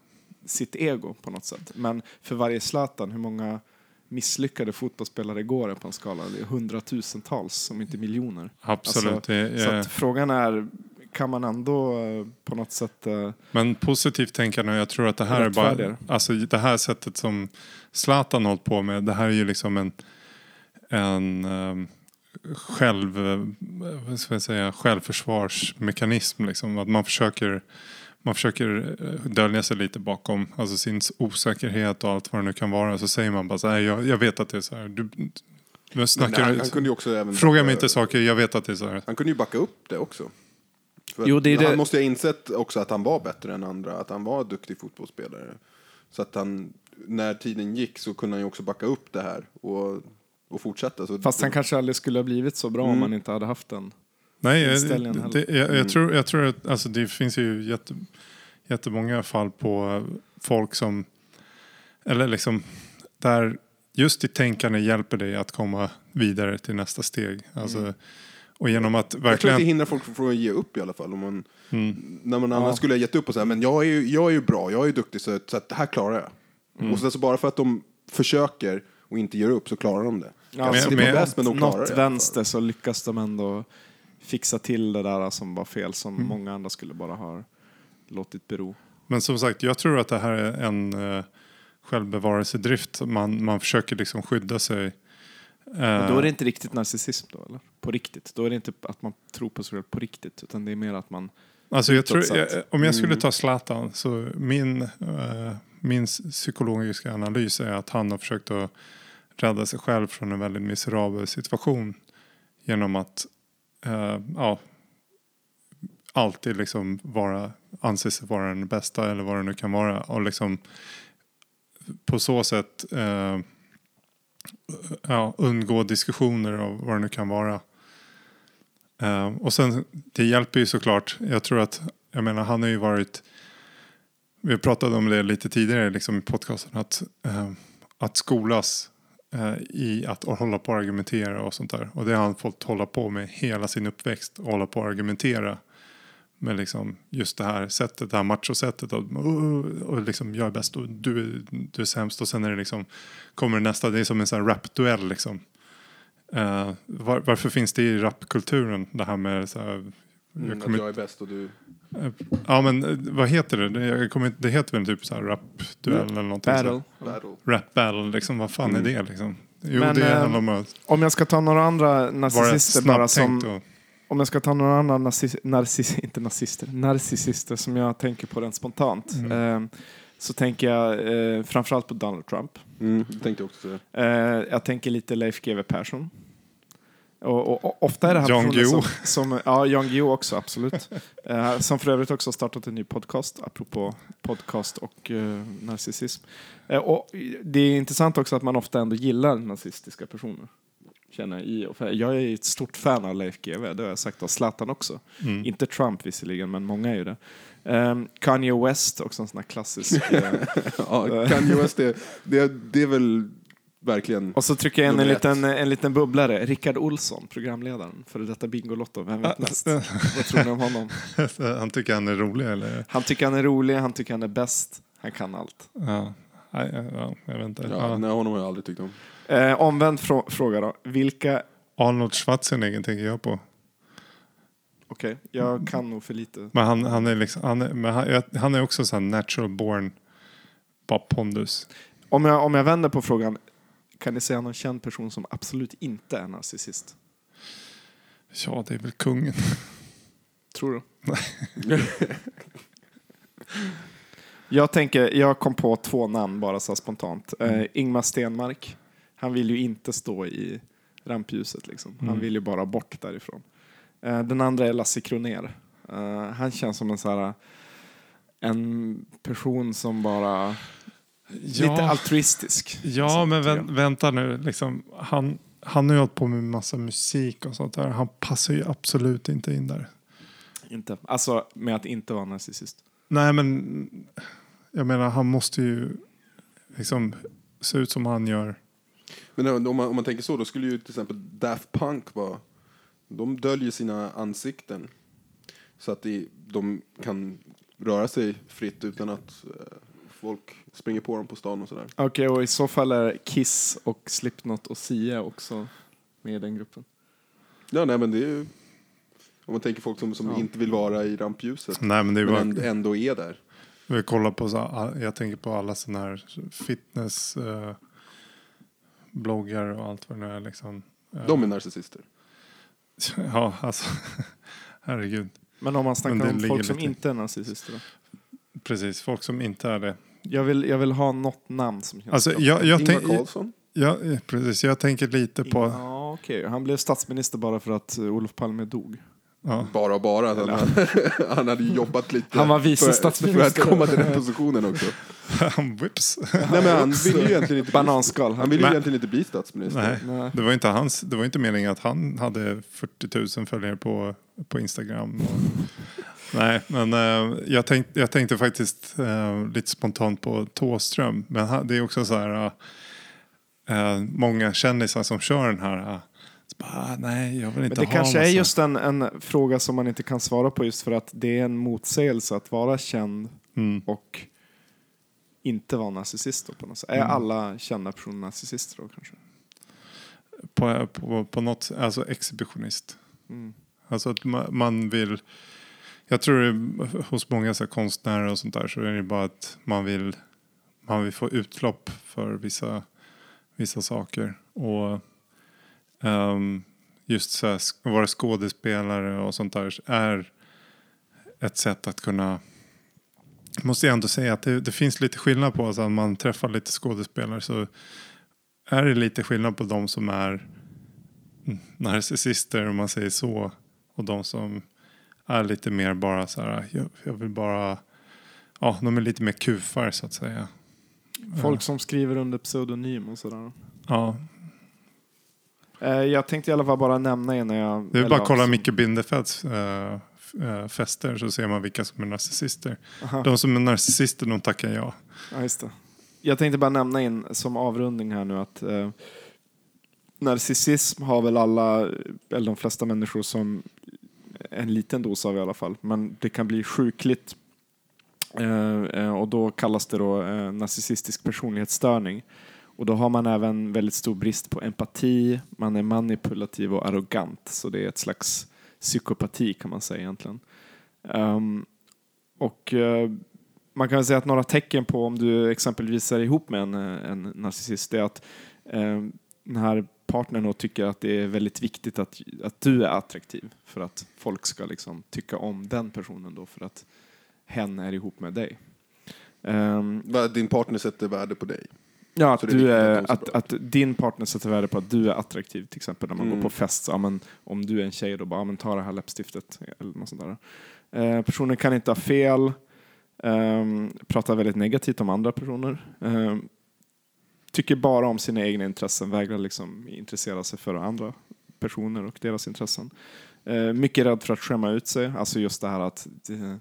sitt ego på något sätt. Men för varje Zlatan, hur många misslyckade fotbollsspelare går det på en skala? Det är hundratusentals, om inte miljoner. Absolut. alltså, Så är, att frågan är, kan man ändå eh, på något sätt eh, Men positivt tänkande, jag tror att det här är bara, alltså det här sättet som Zlatan hållit på med, det här är ju liksom en, en um, själv, eh, vad ska jag säga, självförsvarsmekanism. Liksom. Att man försöker, man försöker dölja sig lite bakom alltså sin osäkerhet och allt vad det nu kan vara. Så säger man bara så här, jag, jag vet att det är så här. Du, du Men snackar, han, han kunde ju också även fråga mig inte saker, jag vet att det är så här. Han kunde ju backa upp det också. För Jo, det är det- Han måste ju ha insett också att han var bättre än andra, att han var en duktig fotbollsspelare. Så att han, när tiden gick så kunde han ju också backa upp det här och, och fortsätta. Så Fast han kanske aldrig skulle ha blivit så bra om Mm. han inte hade haft den. Nej, jag, inställningen det, jag, jag, Mm. tror, jag tror att alltså, det finns ju jätte, jättemånga fall på folk som, eller liksom, där just ditt tänkande hjälper dig att komma vidare till nästa steg. Alltså, Och genom att Jag tror att det verkligen... hindrar folk från att ge upp i alla fall. Om man, Mm. När man annars Ja. skulle ha gett upp och säga men jag är ju, jag är ju bra, jag är ju duktig så, så att det här klarar jag. Mm. Och så, så bara för att de försöker och inte ger upp så klarar de det. Ja, Kanske men- inte men- bäst men de klarar något det. vänster så lyckas de ändå fixa till det där som var fel som Mm. många andra skulle bara ha låtit bero. Men som sagt, jag tror att det här är en uh, självbevarelsedrift. Man, man försöker liksom skydda sig. Men Eh, då är det inte riktigt narcissism då, eller? På riktigt. Då är det inte att man tror på sig själv på riktigt, utan det är mer att man... Alltså jag tror, jag, om jag skulle Mm. ta Zlatan så min, eh, min psykologiska analys är att han har försökt att rädda sig själv från en väldigt miserabel situation genom att eh, ja, alltid liksom vara, anse sig vara den bästa eller vad det nu kan vara och liksom på så sätt eh, ja, undgå diskussioner och vad det nu kan vara. Eh, och sen, det hjälper ju såklart. Jag tror att, jag menar han har ju varit, vi pratade om det lite tidigare liksom i podcasten, att, eh, att skolas eh, i att hålla på och argumentera och sånt där. Och det har han fått hålla på med hela sin uppväxt, hålla på och argumentera med liksom just det här sättet, det här machosättet. Och, och, och liksom jag är bäst och du, är- du är sämst. Och sen är det liksom, kommer det nästa, det är som en sån här rapduell liksom. Eh, var, varför finns det i rapkulturen det här med så här, Mm, jag att kommer, jag är bäst och du... Ja men eh, vad heter det? Det, jag kommer, det heter väl typ så här rapduell eller någonting Battle. så. Battle. Rap battle liksom, vad fan Mm. är det liksom? Jo Men, det handlar om att Om jag ska ta några andra narcissister bara som... Och, Om jag ska ta några andra narciss, narciss, inte nazister, narcissister som jag tänker på rent spontant. Mm. Eh, så tänker jag eh, framförallt på Donald Trump. Mm, tänkte också. Eh, jag tänker lite Leif GW Persson. Och, och, och ofta är det här personer Guillou. som, som... Ja, Jan Guillou också, absolut. Eh, som för övrigt också har startat en ny podcast, apropå podcast och eh, narcissism. Eh, och det är intressant också att man ofta ändå gillar nazistiska personer. Känner jag, i, och för- jag är ett stort fan av Leif GW, det har jag sagt av Zlatan också. mm. Inte Trump visserligen, men många är ju det. Um, Kanye West, också en sån här klassisk. eh, Ja, Kanye West, det, det, det är väl verkligen... och så trycker jag in en liten, en liten bubblare. Rickard Olsson, programledaren för detta Bingolotto. Vem vet mest? Vad tror ni om honom? han tycker han är rolig eller? Han tycker han är rolig, han tycker han är bäst. Han kan allt. Ja, ja, jag vet inte. Ja, Ja. Nej, honom har jag aldrig tyckt om. Eh, omvänd frå- fråga då. Vilka... Arnold Schwarzenegger tänker jag på. Okej, jag kan nog för lite. Men han, han är liksom, han är, men han, han är också sån natural born bara pondus. Om jag, om jag vänder på frågan, kan ni säga någon känd person som absolut inte är narcissist? Ja, det är väl kungen. Tror du? jag tänker, jag kom på två namn bara så spontant. Eh, Ingmar Stenmark. Han vill ju inte stå i rampljuset liksom. Han Mm. vill ju bara bort därifrån. Eh, den andra är Lasse Kroner. Eh, han känns som en så här en person som bara lite altruistisk. Ja, Så, men vänt, vänta nu. Liksom, han, han har ju hållit på med massa musik och sånt där. Han passar ju absolut inte in där. Inte. Alltså med att inte vara narcissist. Nej, men jag menar, han måste ju liksom se ut som han gör. Men om man, om man tänker så, då skulle ju till exempel Daft Punk vara... De döljer sina ansikten. Så att de, de kan röra sig fritt utan att eh, folk springer på dem på stan och sådär. Okej, och i så fall är Kiss och Slipknot och Sia också med i den gruppen. Ja, nej men det är ju... Om man tänker folk som, som Ja. inte vill vara i rampljuset. Nej, men det är Men bara... ändå, ändå är där. Vi kollar på så, jag tänker på alla sådana här fitness eh, bloggar och allt vad det nu är liksom. Eh, De är narcissister. Ja, alltså. Herregud. Men om man snackar om folk som lite- inte är narcissister då? Precis, folk som inte är det. Jag vill, jag vill ha något namn som känns Alltså, jag, jag, Ingvar Carlsson. ja, eh, precis, jag tänker lite på... Ja, okej. Han blev statsminister bara för att eh, Olof Palme dog. Ja. Bara och bara. att Han, han hade jobbat lite Han var vice för, statsminister. för att komma till den positionen också. Whips. Nej, men han ville ju egentligen inte Bananskal. han ville ju egentligen inte bli statsminister. Nej, Nej. det var inte hans, det var inte meningen att han hade 40 000 följare på, på Instagram. Och, Nej, men eh, jag, tänk, jag tänkte faktiskt eh, lite spontant på Tåström. Men det är också så här, eh, många kändisar som kör den här. Bara, ah, nej, jag vill Men inte det ha kanske är massa- just en, en fråga som man inte kan svara på just för att det är en motsägelse att vara känd Mm. och inte vara narcissist. På något sätt. Är Mm. alla kända personer narcissister då kanske? På, på, på något alltså exhibitionist. Mm. Alltså att ma- man vill... Jag tror det, hos många så konstnärer och sånt där så är det bara att man vill, man vill få utlopp för vissa, vissa saker. Och ehm, just så här, vara skådespelare och sånt där är ett sätt att kunna... Måste jag ändå säga att det, det finns lite skillnad på, att man träffar lite skådespelare så är det lite skillnad på de som är narcissister om man säger så. Och de som är lite mer bara så här, jag, jag vill bara, ja de är lite mer kufar så att säga. Folk som skriver under pseudonym och sådär. Ja, Eh, jag tänkte i alla fall bara nämna när jag... det är bara att kolla Micke Bindefelds äh, fester så ser man vilka som är narcissister. Aha. De som är narcissister de tackar ja. Ja. Jag tänkte bara nämna in som avrundning här nu att eh, narcissism har väl alla, eller de flesta människor som en liten dos av i alla fall, men det kan bli sjukligt eh, eh, och då kallas det då eh, narcissistisk personlighetsstörning. Och då har man även väldigt stor brist på empati, man är manipulativ och arrogant, så det är ett slags psykopati kan man säga egentligen. Um, och uh, man kan väl säga att några tecken på om du exempelvis är ihop med en, en narcissist är att uh, den här partnern då tycker att det är väldigt viktigt att, att du är attraktiv för att folk ska liksom tycka om den personen då för att hen är ihop med dig. Um, Din partner sätter värde på dig. Ja, att, Så det är du är, att att, din partner sätter värde på att du är attraktiv, till exempel när man Mm. går på fest. Så, ja, men, om du är en tjej, då bara, ja, men ta det här läppstiftet. Eller något sånt där. Eh, personen kan inte ha fel, ehm, pratar väldigt negativt om andra personer. ehm, tycker bara om sina egna intressen, vägrar liksom intressera sig för andra personer och deras intressen. Eh, mycket rädd för att skämma ut sig, alltså just det här att eh,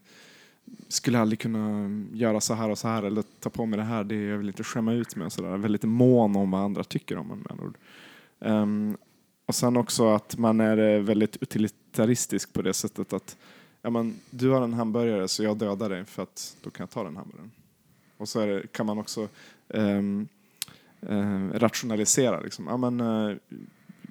skulle aldrig kunna göra så här och så här eller ta på mig det här, det jag vill inte skämma ut mig och sådär. Väldigt mån om vad andra tycker om en med andra ord. Um, och sen också att man är eh, väldigt utilitaristisk på det sättet att ja, men, du har en hamburgare så jag dödar dig för att då kan jag ta den hamburgaren. Och så är det, kan man också um, uh, rationalisera. Liksom. Ja, men, uh,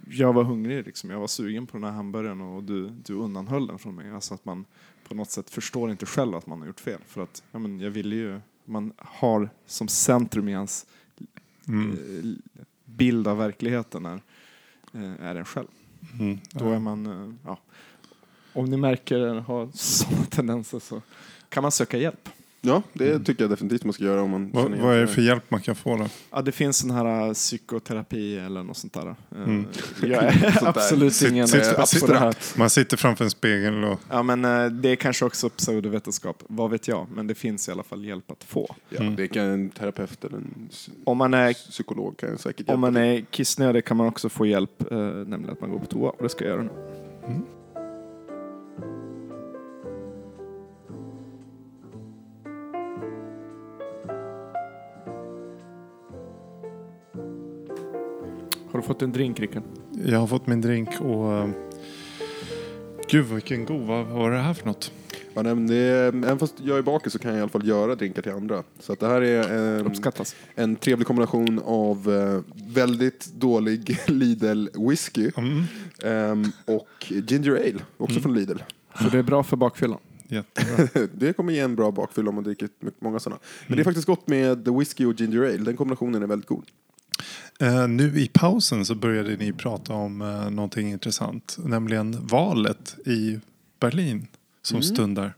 jag var hungrig, liksom. jag var sugen på den här hamburgaren och du, du undanhöll den från mig. Alltså att man på något sätt förstår inte själv att man har gjort fel. För att ja, men jag ville ju, man har som centrum i hans Mm. eh, bild av verkligheten är, eh, är en själv. Mm. Då är man, eh, ja. Om ni märker eller har sådana tendenser så kan man söka hjälp. Ja, det tycker jag definitivt man ska göra om man Mm. Vad, känner vad är det för hjälp man kan få då? Ja, det finns sån här uh, psykoterapi eller något sånt där. Eh, Mm. Jag är absolut Sitt- ingen sitt- expert sitt- på det här. Man sitter framför en spegel och Ja, men eh, det är kanske också pseudovetenskap, vad vet jag. Men det finns i alla fall hjälp att få. Ja, Mm. Det kan en terapeut eller en Om man är, psykolog kan säkert om hjälpa man till. är kissnödig kan man också få hjälp, eh, nämligen att man går på toa. Och det ska jag göra nu. Har du fått en drink, Rickard? jag har fått min drink och eh, Gud vilken god, vad var det här för något? Ja, nej, men det är, även fast jag är bakis så kan jag i alla fall göra drinkar till andra. Så att det här är en, Uppskattas. en trevlig kombination av eh, väldigt dålig Lidl whisky Mm. ehm, och ginger ale, också Mm. från Lidl. Så det är bra för bakfyllan. Jättebra. det kommer ge en bra bakfylla om man dricker mycket- många sådana. Men Mm. det är faktiskt gott med whisky och ginger ale. Den kombinationen är väldigt god. Eh, nu i pausen så började ni prata om uh, någonting intressant. Nämligen valet i Berlin som Mm. stundar.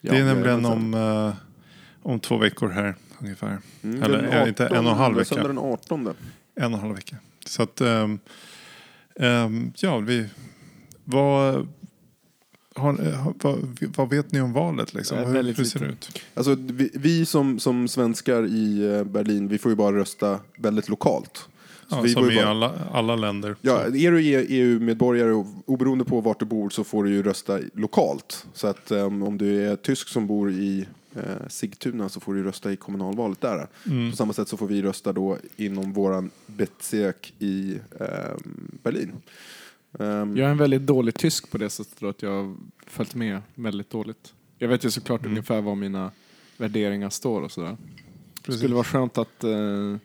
Ja, det är nämligen det. om, eh, om två veckor här ungefär. Mm, Eller, den eh, inte en och en halv vecka. Den 18. En och en halv vecka. Så att, ehm, ehm, ja, vi... Vad, har, eh, har- vad, vad vet ni om valet liksom? Eh, Hur, hur ser det ut? Alltså, vi, vi som, som svenskar i eh, Berlin, vi får ju bara rösta väldigt lokalt. Ja, vi som i bara- alla, alla länder. Ja, är du EU-medborgare och oberoende på vart du bor så får du ju rösta lokalt. Så att um, om du är tysk som bor i eh, Sigtuna så får du rösta i kommunalvalet där. Mm. På samma sätt så får vi rösta då inom våran Bezirk i ehm, Berlin. Ehm, Jag är en väldigt dålig tysk på det sättet att jag har följt med väldigt dåligt. Jag vet ju såklart Mm. ungefär var mina värderingar står och sådär. Det skulle vara skönt att eh,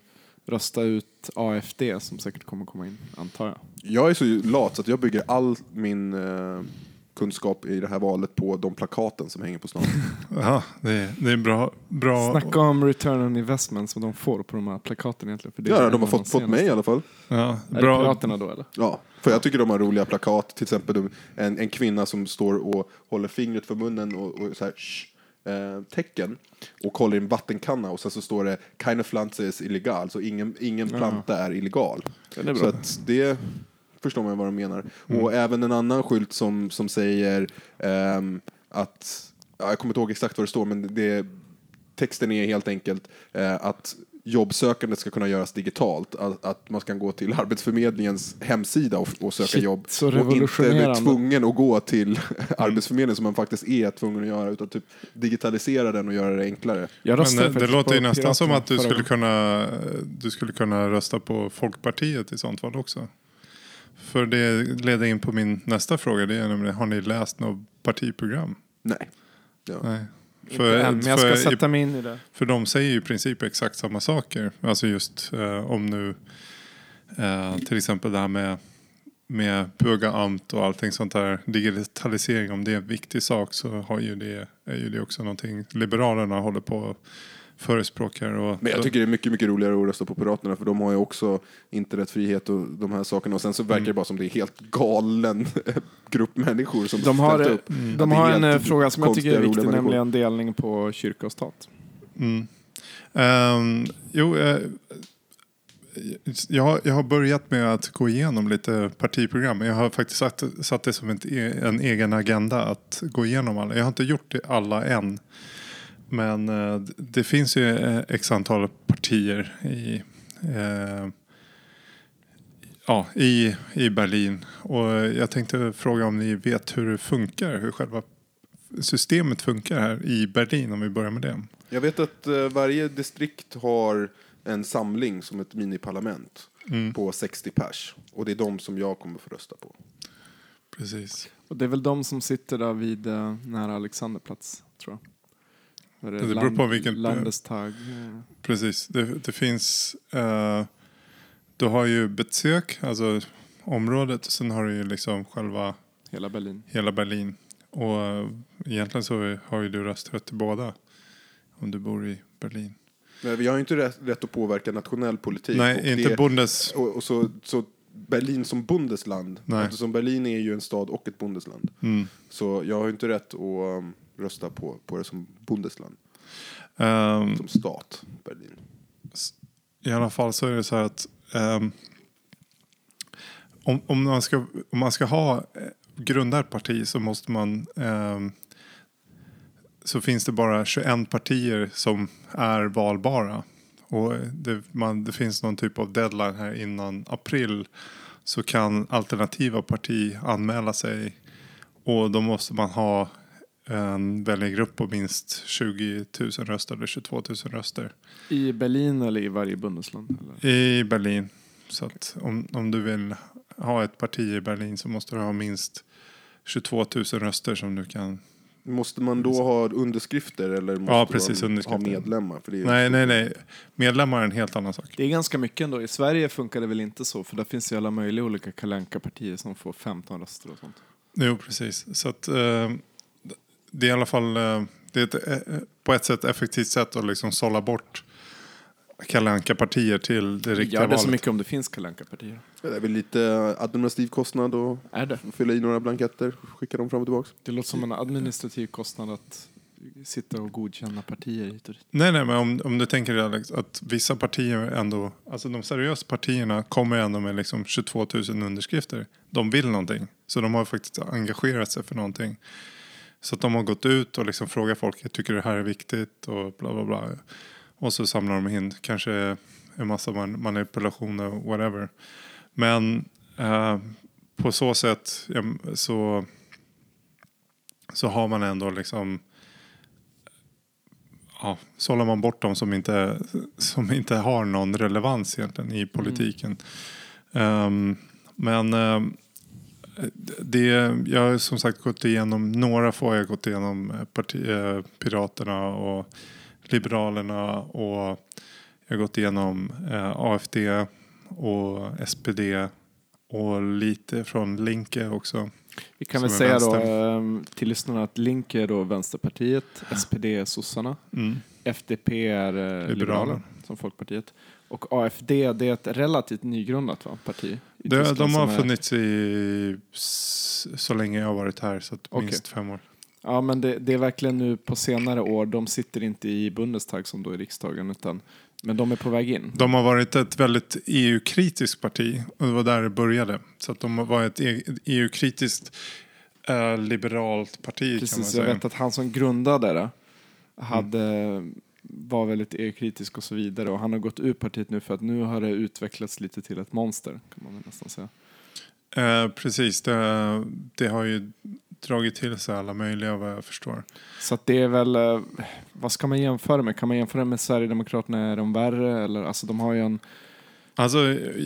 rösta ut AFD som säkert kommer komma in, antar jag. Jag är så lat så att jag bygger all min eh, kunskap i det här valet på de plakaten som hänger på stan. Ja, det, är, det är bra. bra. Snacka om return on investment som de får på de här plakaten egentligen. För det ja, de har fått, fått mig i alla fall. Ja, Är det bra. Piraterna då eller? Ja, för jag tycker de har roliga plakat. Till exempel en, en kvinna som står och håller fingret för munnen och, och så här, shh, eh, tecken och håller i en vattenkanna och sen så står det keine Pflanze ist illegal, så ingen, ingen planta är illegal. Den är Så bra. att det förstår man vad de menar. Och även en annan skylt som, som säger ehm, att, ja, jag kommer inte ihåg exakt vad det står, men det, texten är helt enkelt eh, att jobbsökandet ska kunna göras digitalt. Att, att man ska gå till Arbetsförmedlingens hemsida och, och söka Shit, jobb. så och inte bli tvungen att gå till Arbetsförmedlingen som man faktiskt är tvungen att göra. Utan typ digitalisera den och göra det enklare. Jag Men röstade det, det låter ju nästan som att du skulle, kunna, du skulle kunna rösta på Folkpartiet i sånt fall också. För det leder in på min nästa fråga. Det är nämligen, har ni läst något partiprogram? Nej. Ja. Nej. Än, men jag ska för, sätta mig in i det. för de säger ju i princip exakt samma saker. Alltså just eh, om nu eh, till exempel det här med, med bugaamt och allting sånt där. Digitalisering, om det är en viktig sak så har ju det, är ju det också någonting Liberalerna håller på och förespråkar. Och Men jag tycker det är mycket, mycket roligare att rösta på Piraterna för de har ju också internetfrihet och de här sakerna. Och sen så Mm. verkar det bara som det är helt galen grupp människor som De har, ställt upp. de det är har en eh, fråga som jag tycker är viktig, nämligen delning på kyrka och stat. Mm. Ehm, jo, eh, jag, har- jag har börjat med att gå igenom lite partiprogram. Jag har faktiskt satt, satt det som ett, e- en egen agenda att gå igenom alla. Jag har inte gjort det alla än. Men eh, det finns ju eh, x antal partier i, eh, ja, i, i Berlin. Och jag tänkte fråga om ni vet hur det funkar, hur själva systemet funkar här i Berlin om vi börjar med det. Jag vet att eh, varje distrikt har en samling som ett miniparlament Mm. på 60 pers. Och det är de som jag kommer få rösta på. Precis. Och det är väl de som sitter där vid nära Alexanderplats, tror jag. Är Det beror på vilken- Landestag. eh, Precis. Det, det finns... Eh, du har ju Bezirk, alltså området. Och sen har du ju liksom själva Hela Berlin. hela Berlin. Och eh, egentligen så har ju du rösträtt i båda. Om du bor i Berlin. Men vi har ju inte rätt, rätt att påverka nationell politik. och Nej, inte det, Bundes... och, och så, så Berlin som bundesland. Nej. Eftersom Berlin är ju en stad och ett bundesland. Mm. Så jag har ju inte rätt att um, rösta på, på det som bundesland. Ehm, Som stat, Berlin. I alla fall så är det så här att ehm, om, om, man ska, om man ska ha eh, grunda ett parti så måste man ehm, så finns det bara 21 partier som är valbara. Och det, man, det finns någon typ av deadline här innan april så kan alternativa parti anmäla sig och då måste man ha en väljargrupp på minst 20 000 röster eller 22 000 röster. I Berlin eller i varje bundesland? Eller? I Berlin. Så att om, om du vill ha ett parti i Berlin så måste du ha minst 22 000 röster som du kan... Måste man då ha underskrifter eller måste Ja, precis, man underskrifter. ha medlemmar? För det är Nej, nej, nej. Medlemmar är en helt annan sak. Det är ganska mycket ändå. I Sverige funkar det väl inte så, för där finns ju alla möjliga olika kalanka partier som får 15 röster och sånt. Jo, precis. Så att eh, det är i alla fall eh, det är ett, eh, på ett sätt effektivt sätt att liksom sålla bort Kalle partier till det riktiga Gör det valet. så mycket om det finns kalanka partier Det är väl lite administrativ kostnad och Är det? fylla i några blanketter, skicka dem fram och tillbaka. Det låter som en administrativ kostnad att sitta och godkänna partier hit och dit. Nej, nej, men om, om du tänker Alex, att vissa partier ändå, alltså de seriösa partierna kommer ändå med liksom 22 000 underskrifter. De vill någonting, så de har faktiskt engagerat sig för någonting. Så att de har gått ut och liksom frågat folk, jag tycker det här är viktigt och bla bla bla. Och så samlar de in kanske en massa man, manipulationer och whatever. Men eh, på så sätt ja, så, så har man ändå liksom ja, sållar man bort dem som inte, som inte har någon relevans egentligen i politiken. Um, men um, det, jag har som sagt gått igenom, några få jag har gått igenom parti, eh, Piraterna och Liberalerna och jag har gått igenom eh, AFD och SPD och lite från Linke också. Vi kan väl säga då vänster. ehm, till lyssnarna att Link är då Vänsterpartiet, SPD är sossarna, Mm. FDP är eh, Liberaler. Liberaler som Folkpartiet. Och AFD det är ett relativt nygrundat va, parti. Det, de har som är- funnits i så länge jag har varit här, så Okej. minst fem år. Ja men det, det är verkligen nu på senare år, de sitter inte i Bundestag som då i riksdagen utan men de är på väg in. De har varit ett väldigt EU-kritiskt parti och det var där det började. Så att de var ett e- EU-kritiskt eh, liberalt parti kan man Precis, jag säga. vet att han som grundade det hade, var väldigt EU-kritisk och så vidare och han har gått ur partiet nu för att nu har det utvecklats lite till ett monster kan man nästan säga. Eh, precis, det, det har ju dragit till sig alla möjliga vad jag förstår. Så att det är väl, eh, vad ska man jämföra med? Kan man jämföra med Sverigedemokraterna, är de värre? Eller, alltså de har ju en, Alltså,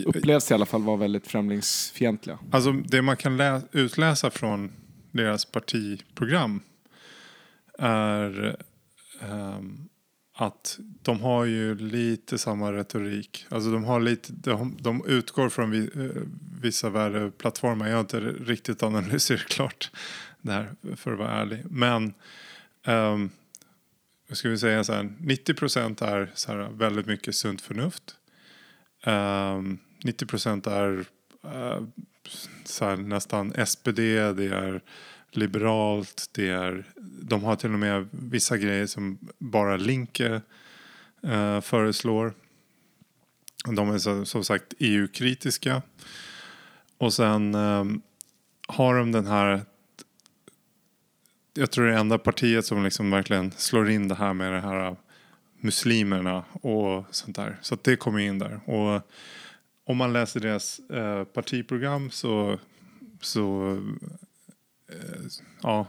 upplevs i alla fall vara väldigt främlingsfientliga. alltså det man kan lä- utläsa från deras partiprogram är ehm, att de har ju lite samma retorik. Alltså de, har lite, de, de utgår från vi, eh, vissa värdeplattformar. Jag har inte riktigt analyserat klart det här för att vara ärlig. Men um, ska vi säga så här, 90 procent är så här, väldigt mycket sunt förnuft. Ehm, um, 90 procent är uh, så här, nästan SPD, det är liberalt, det är, de har till och med vissa grejer som bara Linke uh, föreslår. De är så, som sagt EU-kritiska. Och sen um, har de den här jag tror det är enda partiet som liksom verkligen slår in det här med det här muslimerna och sånt där. Så det kommer in där. Och om man läser deras eh, partiprogram så, så eh, ja,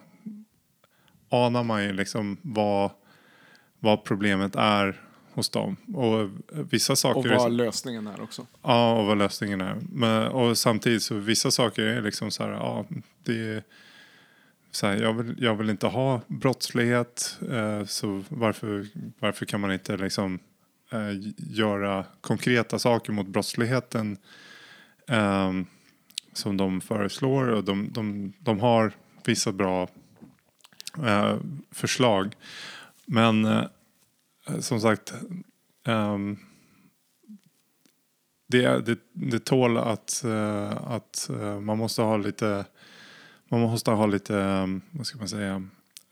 anar man ju liksom vad, vad problemet är hos dem. Och vissa Och saker... är- vad lösningen är också. Ja, och vad lösningen är. Men, och samtidigt så vissa saker är liksom så här, ja, det är så här, jag, vill, jag vill inte ha brottslighet, eh, så varför, varför kan man inte liksom eh, göra konkreta saker mot brottsligheten eh, som de föreslår och de, de, de har vissa bra eh, förslag. Men eh, eh som sagt, ehm, det, det, det tål att, eh, att eh, man måste ha lite man måste ha lite, eh, vad ska man säga,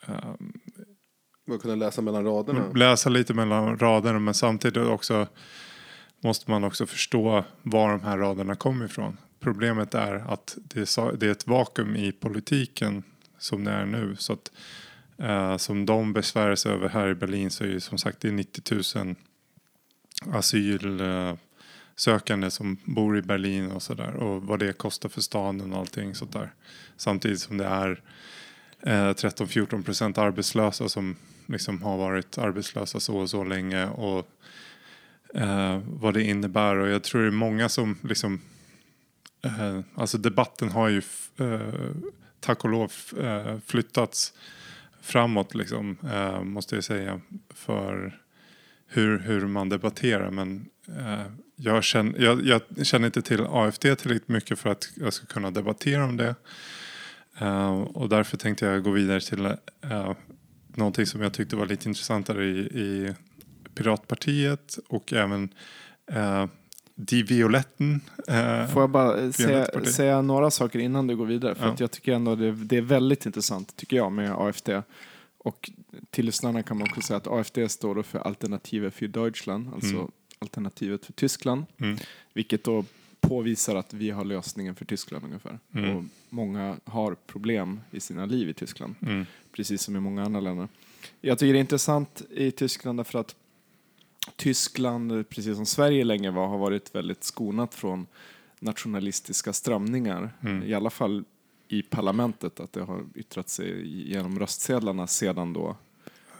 eh, Man kunna läsa mellan raderna. läsa lite mellan raderna men samtidigt också måste man också förstå var de här raderna kommer ifrån. Problemet är att det är, ett vakuum i politiken som det är nu. Så att, eh, som de besvärar sig över här i Berlin så är det som sagt det är 90 000 sökande som bor i Berlin och sådär. Och vad det kostar för staden och allting sånt där. Samtidigt som det är eh, 13-14 procent arbetslösa som liksom har varit arbetslösa så och så länge. Och eh, vad det innebär. Och jag tror det är många som liksom eh, alltså debatten har ju eh, tack och lov eh, flyttats framåt liksom, eh, måste jag säga. För hur, hur man debatterar. Men eh, jag, känner, jag, jag känner inte till AFD tillräckligt mycket för att jag ska kunna debattera om det. Eh, och därför tänkte jag gå vidare till eh, någonting som jag tyckte var lite intressantare i, i Piratpartiet och även eh, Die Violetten. Eh, Får jag bara säga, säga några saker innan du går vidare? För Ja. att jag tycker ändå det, det är väldigt intressant, tycker jag, med AFD. Och till lyssnarna kan man också säga att AFD står för Alternative für Deutschland, alltså Mm. Alternativet för Tyskland. Mm. Vilket då påvisar att vi har lösningen för Tyskland ungefär. Mm. Och många har problem i sina liv i Tyskland, precis som i många andra länder. Jag tycker det är intressant i Tyskland därför att Tyskland, precis som Sverige länge var, har varit väldigt skonat från nationalistiska strömningar. Mm. I alla fall i parlamentet, att det har yttrat sig genom röstsedlarna sedan då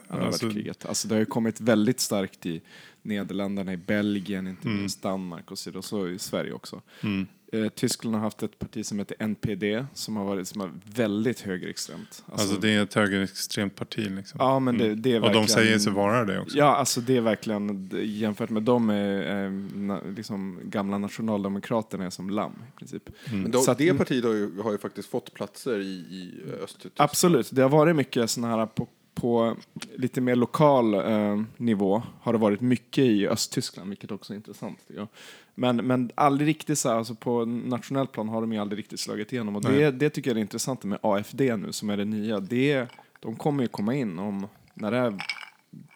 andra Alltså- världskriget. Alltså det har ju kommit väldigt starkt i Nederländerna, i Belgien, inte Mm. minst Danmark och så, och så i Sverige också. Mm. Eh, Tyskland har haft ett parti som heter NPD som har varit som är väldigt högerextremt. Alltså, det är ett högerextremt parti liksom. Ja, men det, Mm. det är Och verkligen... de säger sig vara det också. Ja, alltså det är verkligen, jämfört med dem är eh, na, liksom gamla nationaldemokraterna är som lamm i princip. Mm. Men då, Så att- det partiet har ju, har ju faktiskt fått platser i, i Östtyskland. Absolut, det har varit mycket sådana här på, lite mer lokal eh, nivå har det varit mycket i Östtyskland, vilket också är intressant. Men, men aldrig riktigt så här, alltså på nationellt plan har de ju aldrig riktigt slagit igenom. Och det, det tycker jag är intressant med AFD nu, som är det nya. Det, de kommer ju komma in om, när det är,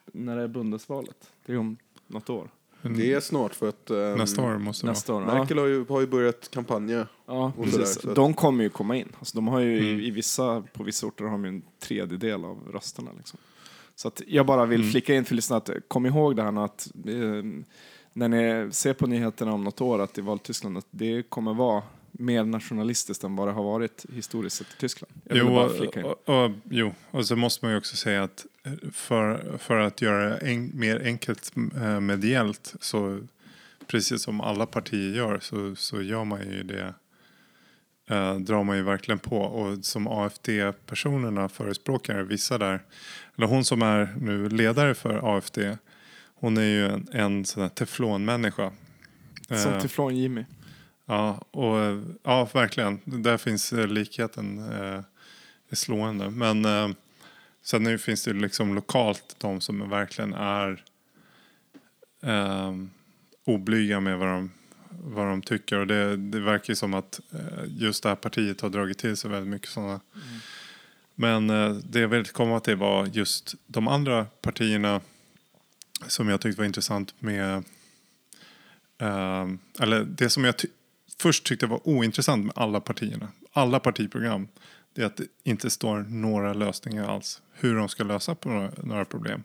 när det är Bundesvalet. Det är om något år. Det är snart för att ehm, Nästa år måste det Nästa år. Ja. Merkel har ju, har ju börjat kampanja. Ja, precis. att- De kommer ju komma in. Alltså, de har ju Mm. i, i vissa, på vissa orter har de ju en tredjedel av rösterna. Liksom. Så att jag bara vill Mm. flika in för lyssnarna att kom ihåg det här nu att eh, när ni ser på nyheterna om något år att i Valtyskland att det kommer vara mer nationalistiskt än vad det har varit historiskt sett i Tyskland. Jo, och, och, jo, och så måste man ju också säga att eh, för, för att göra det en, mer enkelt eh, mediellt så precis som alla partier gör så, så gör man ju det eh, drar man ju verkligen på och som AFD-personerna förespråkar, vissa där, eller hon som är nu ledare för AFD, hon är ju en, en sån här teflonmänniska. Som Eh, teflon Jimmy. Ja, och, ja, verkligen. Där finns eh, likheten eh, är slående. Men eh, sen nu finns det liksom lokalt de som verkligen är eh, oblyga med vad de, vad de tycker. Och det, det verkar ju som att eh, just det här partiet har dragit till sig väldigt mycket sådana. Men eh, det jag vill komma till var just de andra partierna som jag tyckte var intressant med eh, eller det som jag ty- först tyckte var ointressant med alla partierna, alla partiprogram, det är att det inte står några lösningar alls. Hur de ska lösa på några, några problem.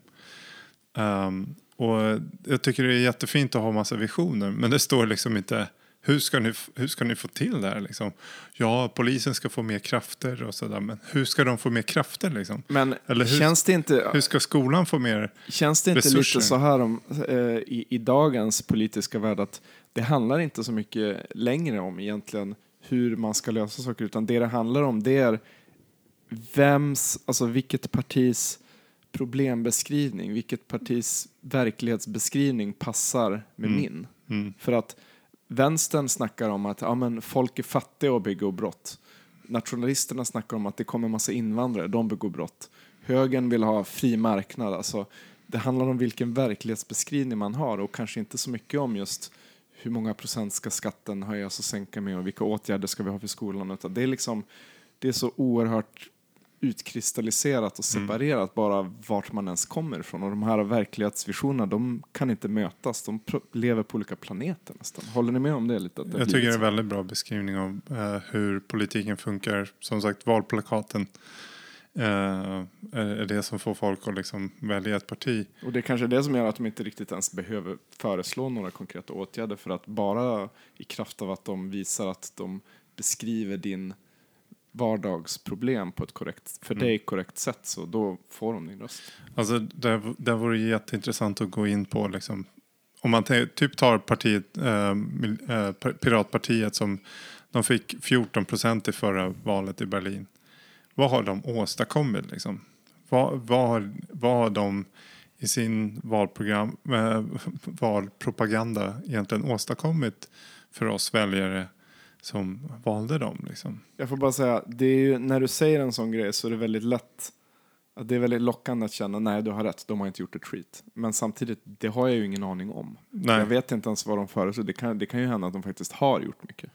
Ehm, och jag tycker det är jättefint att ha massa visioner, men det står liksom inte hur ska ni, hur ska ni få till det här? Liksom? Ja, polisen ska få mer krafter och sådär, men hur ska de få mer krafter? Liksom? Men Eller hur- känns det inte... Hur ska skolan få mer? Känns det inte resurser. lite så här om, eh, i, i dagens politiska värld att det handlar inte så mycket längre om egentligen hur man ska lösa saker utan det det handlar om det är vems, alltså vilket partis problembeskrivning, vilket partis verklighetsbeskrivning passar med Mm. min. Mm, För att vänstern snackar om att ja, men folk är fattiga och begår brott. Nationalisterna snackar om att det kommer massa invandrare, de begår brott. Högern vill ha fri marknad. Alltså, det handlar om vilken verklighetsbeskrivning man har och kanske inte så mycket om just hur många procent ska skatten höjas och sänka med och vilka åtgärder ska vi ha för skolan. Utan det är liksom det är så oerhört utkristalliserat och Mm. separerat bara vart man ens kommer ifrån. Och de här verklighetsvisionerna, de kan inte mötas. De lever på olika planeter nästan. Håller ni med om det lite? Det jag tycker det är en så? väldigt bra beskrivning av eh, hur politiken funkar. Som sagt, valplakaten eh, är det som får folk att liksom välja ett parti. Och det är kanske det som gör att de inte riktigt ens behöver föreslå några konkreta åtgärder för att bara i kraft av att de visar att de beskriver din vardagsproblem på ett korrekt, för Mm. dig korrekt sätt så då får de din röst. Alltså, det, det vore jätteintressant att gå in på liksom, om man typ tar partiet, eh, eh, Piratpartiet som de fick 14 procent i förra valet i Berlin. Vad har de åstadkommit liksom? Vad, vad, har, vad har de i sin valprogram, äh, valpropaganda egentligen åstadkommit för oss väljare som valde dem liksom? Jag får bara säga, det är ju, när du säger en sån grej så är det väldigt lätt det är väldigt lockande att känna nej du har rätt, de har inte gjort ett skit. Men samtidigt, det har jag ju ingen aning om. Nej, Jag vet inte ens vad de föreslår. Det kan, det kan ju hända att de faktiskt har gjort mycket.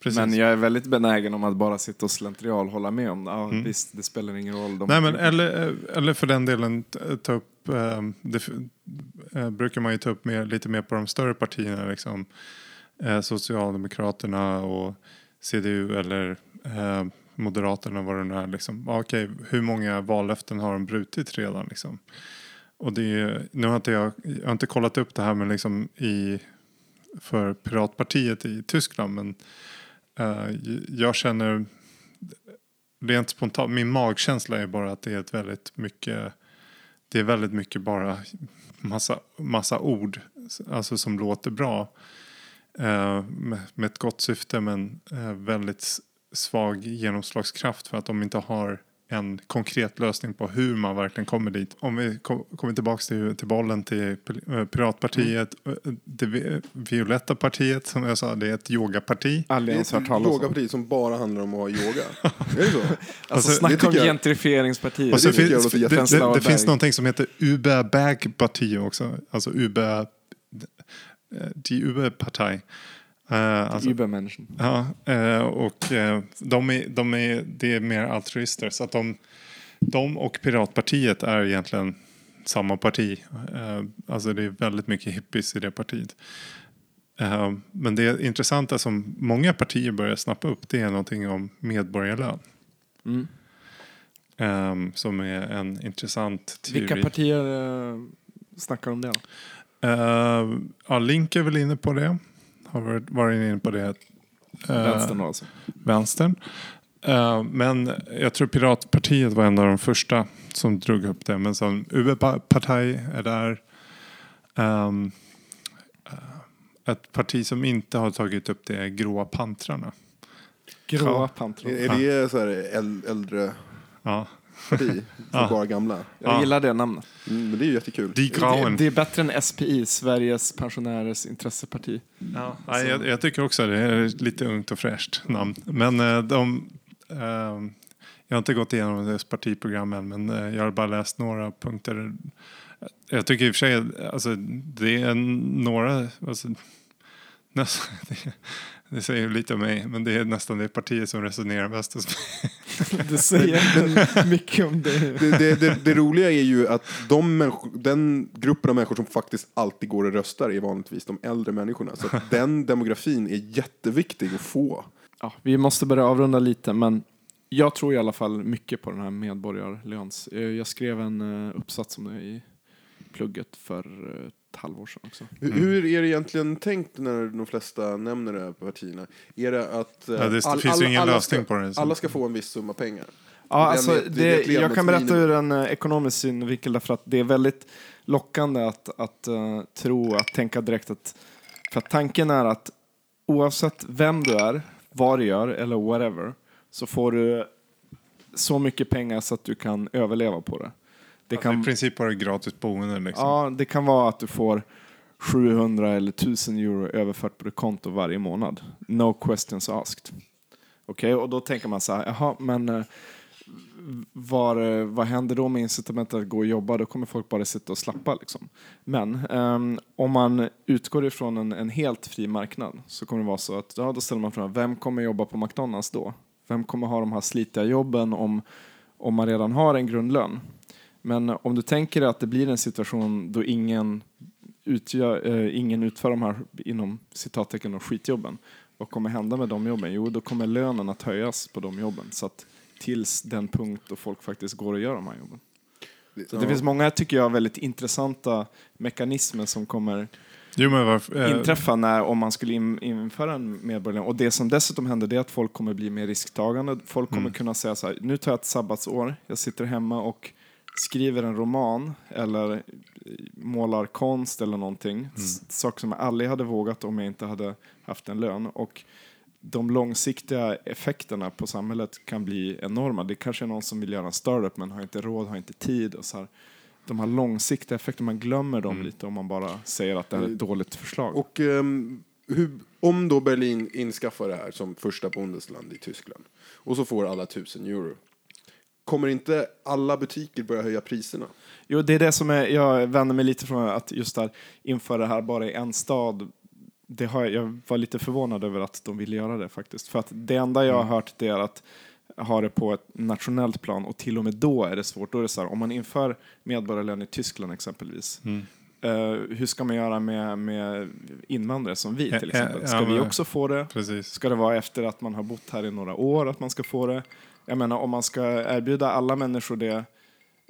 precis. Men jag är väldigt benägen om att bara sitta och slentrian hålla med om det. Ja, Mm. Visst, det spelar ingen roll. De Nej, men eller, eller för den delen ta upp, eh, det eh, brukar man ju ta upp mer, lite mer på de större partierna, liksom, eh, Socialdemokraterna och CDU eller eh, Moderaterna vad det nu är. Liksom. Ah, okej, hur många vallöften har de brutit redan? Liksom? och det är, nu har inte jag, jag har inte kollat upp det här med liksom i, för Piratpartiet i Tyskland men eh, jag känner rent spontant, min magkänsla är bara att det är ett väldigt mycket det är väldigt mycket bara massa, massa ord alltså som låter bra eh, med, med ett gott syfte men eh, väldigt svag genomslagskraft för att de inte har en konkret lösning på hur man verkligen kommer dit. Om vi kom, kommer tillbaka till, till bollen till eh, Piratpartiet, eh, det vi- violetta partiet som jag sa, det är ett yogaparti. Aldrig Det ens hört talas om. yogaparti som bara handlar om att ha yoga. är det så? Alltså, Alltså, snacka det om jag- gentrifieringspartiet. Och så det jag finns, låter det, det, det, av finns någonting som heter Uber Bag Parti också. Alltså Uber, die Uber Partei. Uh, alltså, Übermenschen. Ja, eh, och eh, de är, de är, det är mer altruister. Så att de, de och Piratpartiet är egentligen samma parti. Alltså det är väldigt mycket hippies i det partiet. Men det intressanta som många partier börjar snappa upp det är någonting om medborgarlön. Mm. eh, Som är en intressant teori. Vilka partier eh, snackar om det? då? Eh, ja, Link är väl inne på det. Har varit, varit inne på det. Eh, Vänstern alltså. vänstern. Eh, men jag tror Piratpartiet var en av de första som drog upp det. Men sen UB-parti är där. Ehm, eh, ett parti som inte har tagit upp det är Gråa pantrarna. Gråa Ja. pantron. Är, det så här äl- äldre Ja. Parti? För Ja. bara gamla? Jag Ja. gillar det namnet. Mm, men det är ju jättekul. Die Det, Grauen. det är bättre än SPI, Sveriges pensionärers intresseparti. Ja, nej, jag, jag tycker också det är lite ungt och fräscht namn. Men eh, de... ehm, jag har inte gått igenom deras partiprogram än, men eh, jag har bara läst några punkter. Jag tycker i och för sig alltså, det är några... Alltså, nästan, det, det säger lite om mig, men det är nästan det partiet som resonerar mest hos mig. Det säger mycket om det. Det, det, det, det roliga är ju att de den gruppen av människor som faktiskt alltid går och röstar är vanligtvis de äldre människorna. Så att den demografin är jätteviktig att få. Ja, vi måste börja avrunda lite, men jag tror i alla fall mycket på den här medborgarlöns. Eh, Jag skrev en eh, uppsats om det i plugget för eh, ett halvår sedan också. Hur, hur är det egentligen tänkt när de flesta nämner det här på partierna? Är det att eh, Ja, det all- finns ju alla- ingen alla lösning ska, på det. Alla ska få en viss summa pengar? Ja, alltså, det- det, det jag kan berätta ur en eh, ekonomisk synvinkel därför att det är väldigt lockande att, att eh, tro, att tänka direkt att... För att tanken är att oavsett vem du är, vad du gör eller whatever så får du så mycket pengar så att du kan överleva på det. Det Alltså, I kan, princip bara gratis boende. Liksom. ja, det kan vara att du får 700 eller 1000 euro överfört på ditt konto varje månad. No questions asked. Okej, och då tänker man så här, jaha, men eh, var, eh, vad händer då med incitamentet att gå och jobba? Då kommer folk bara sitta och slappa. Liksom. Men ehm, om man utgår ifrån en, en helt fri marknad så kommer det vara så att ja, då ställer man frågan, vem kommer jobba på McDonalds då? Vem kommer ha de här slitiga jobben om, om man redan har en grundlön? Men om du tänker att det blir en situation då ingen, utgör, eh, ingen utför de här inom citattecken och skitjobben. Vad kommer hända med de jobben? Jo, då kommer lönen att höjas på de jobben. Så att tills den punkt då folk faktiskt går och gör de här jobben. Så det finns många, tycker jag, väldigt intressanta mekanismer som kommer Jo, varför, eh, inträffa när, om man skulle in, införa en medborgarlön. Och det som dessutom händer är att folk kommer bli mer risktagande. Folk kommer Mm. kunna säga så här, nu tar jag ett sabbatsår, jag sitter hemma och skriver en roman eller målar konst eller någonting. S- Saker som jag aldrig hade vågat om jag inte hade haft en lön. Och de långsiktiga effekterna på samhället kan bli enorma. Det kanske är någon som vill göra en startup men har inte råd, har inte tid. Och så här. De här långsiktiga effekterna, man glömmer dem lite om man bara säger att det här är ett dåligt förslag. Och ehm, hur, om då Berlin inskaffar det här som första bundesland i Tyskland och så får alla tusen euro. Kommer inte alla butiker börja höja priserna? Jo, det är det som är, jag vänder mig lite från att just där införa det här bara i en stad. Det har, jag var lite förvånad över att de ville göra det faktiskt. För att det enda jag har hört det är att ha det på ett nationellt plan och till och med då är det svårt. Då är det så här, om man inför medborgarlön i Tyskland exempelvis. Mm. eh, hur ska man göra med, med invandrare som vi till exempel? Ska ja, vi också få det? Precis. Ska det vara efter att man har bott här i några år att man ska få det? Jag menar om man ska erbjuda alla människor det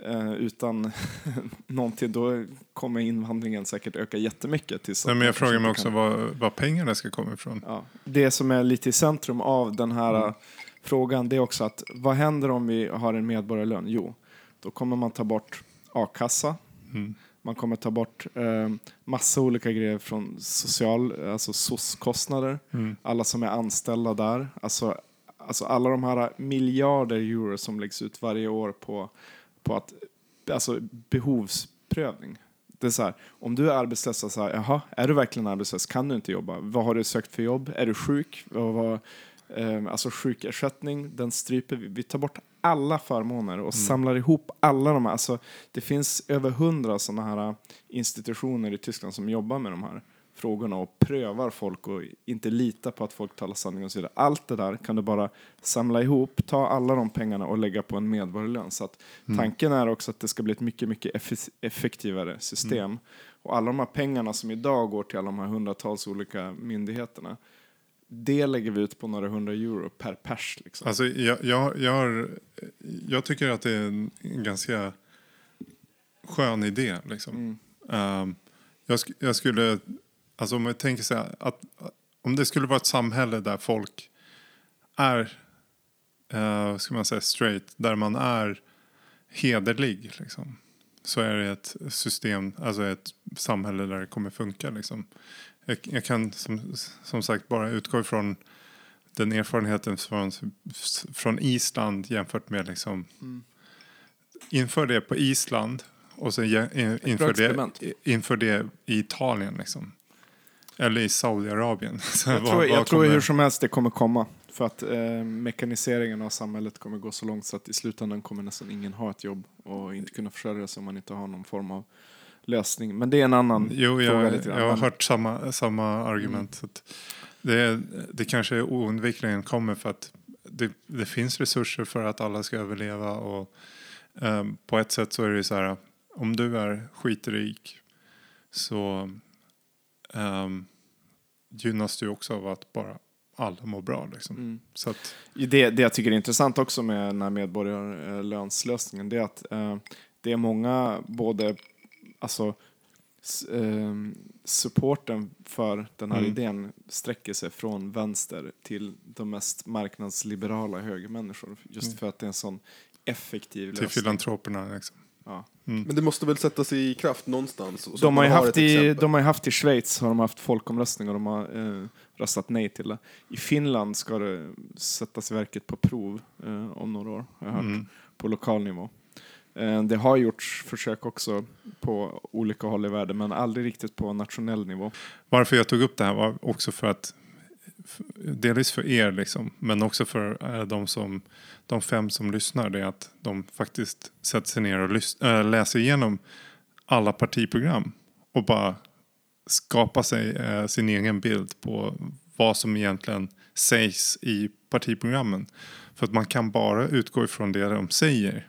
eh, utan någonting, då kommer invandringen säkert öka jättemycket. Tills Nej, men jag frågar mig också kan- var, var pengarna ska komma ifrån. Ja, det som är lite i centrum av den här Mm. eh, frågan det är också att vad händer om vi har en medborgarlön? Jo, då kommer man ta bort a-kassa. Mm. Man kommer ta bort eh, massa olika grejer från social, alltså SOS-kostnader. Mm. Alla som är anställda där. Alltså, alltså alla de här miljarder euro som läggs ut varje år på, på att, alltså behovsprövning. Det är så här, om du är arbetslös, så här, jaha, är du verkligen arbetslös? Kan du inte jobba? Vad har du sökt för jobb? Är du sjuk? Vad, vad, eh, alltså sjukersättning, den stryper vi. Vi tar bort alla förmåner och samlar ihop alla de här. Alltså, det finns över hundra sådana här institutioner i Tyskland som jobbar med de här frågorna och prövar folk och inte litar på att folk talar sanning och så vidare. Allt det där kan du bara samla ihop, ta alla de pengarna och lägga på en medborgarlön. Så att tanken är också att det ska bli ett mycket, mycket effe- effektivare system. Och alla de här pengarna som idag går till alla de här hundratals olika myndigheterna, det lägger vi ut på några hundra euro per pers. Liksom. Alltså, jag, jag, jag, har, jag tycker att det är en, ganska skön idé. Liksom. Mm. Ehm, jag, sk- jag skulle, alltså om jag tänker så här, att om det skulle vara ett samhälle där folk är, uh, ska man säga, straight, där man är hederlig, liksom, så är det ett system, alltså ett samhälle där det kommer funka. Liksom. Jag, jag kan som, som sagt bara utgå ifrån den erfarenheten från, från Island jämfört med liksom Mm. inför det på Island och sen inför det, inför det i Italien liksom. Eller i Saudiarabien. Så Jag tror, jag tror hur som helst det kommer komma. För att eh, mekaniseringen av samhället kommer gå så långt så att i slutändan kommer nästan ingen ha ett jobb och inte kunna försörja sig om man inte har någon form av lösning. Men det är en annan Jo, fråga jag, lite grann. jag har Mm. hört samma, samma argument. Så att det, det kanske oundvikligen kommer för att det, det finns resurser för att alla ska överleva. Och, ehm, på ett sätt så är det så här, om du är skitrik så um, gynnas du också av att bara alla mår bra. Liksom. Mm. Så att, Det, det jag tycker är intressant också med den här medborgarlönslösningen det är att eh, det är många både alltså ehm, supporten för den här Mm. idén sträcker sig från vänster till de mest marknadsliberala högermänniskor just Mm. för att det är en sån effektiv till lösning. filantroperna. Liksom. Ja. Mm. Men det måste väl sättas i kraft någonstans? så De har, ju man haft i, de har ju haft i Schweiz har de haft folkomröstning och de har eh, röstat nej till det. I Finland ska det sättas i verket på prov eh, om några år, har jag hört, Mm. på lokal nivå. Eh, det har gjorts försök också på olika håll i världen men aldrig riktigt på nationell nivå. Varför jag tog upp det här var också för att delvis för er liksom, men också för eh, de, som, de fem som lyssnar, det är att de faktiskt sätter sig ner och äh, läser igenom alla partiprogram och bara skapar sig eh, sin egen bild på vad som egentligen sägs i partiprogrammen. För att man kan bara utgå ifrån det de säger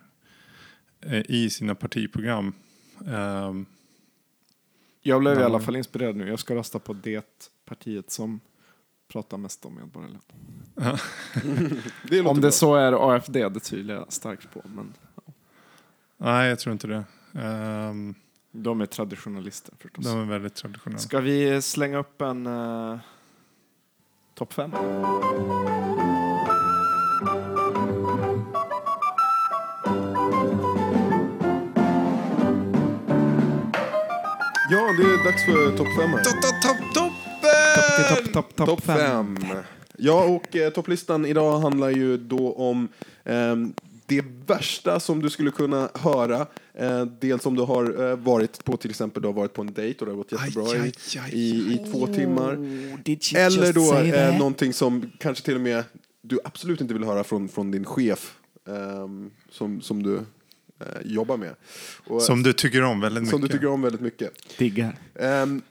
eh, i sina partiprogram. Ehm, Jag blev i alla fall inspirerad nu. Jag ska rösta på det partiet som pratar mest om medborgarlön. Det Om bra. det så är AFD, det tvivlar jag starkt på. Men nej, jag tror inte det. Ehm, de är traditionalister förstås. De är väldigt traditionella. Ska vi slänga upp en uh, topp fem? Ja, det är dags för topp fem här. Topp, topp, topp, Topp fem. Ja, och eh, topplistan idag handlar ju då om ehm, det värsta som du skulle kunna höra. Eh, dels om du har eh, varit på till exempel du har varit på en dejt och det har gått jättebra Aj, i, aj, aj. i, i två timmar. She Eller då eh, någonting som kanske till och med du absolut inte vill höra från, från din chef ehm, som, som du eh, jobbar med. Och, Som du tycker om väldigt mycket. som du tycker om väldigt mycket. Diggar. Ehm,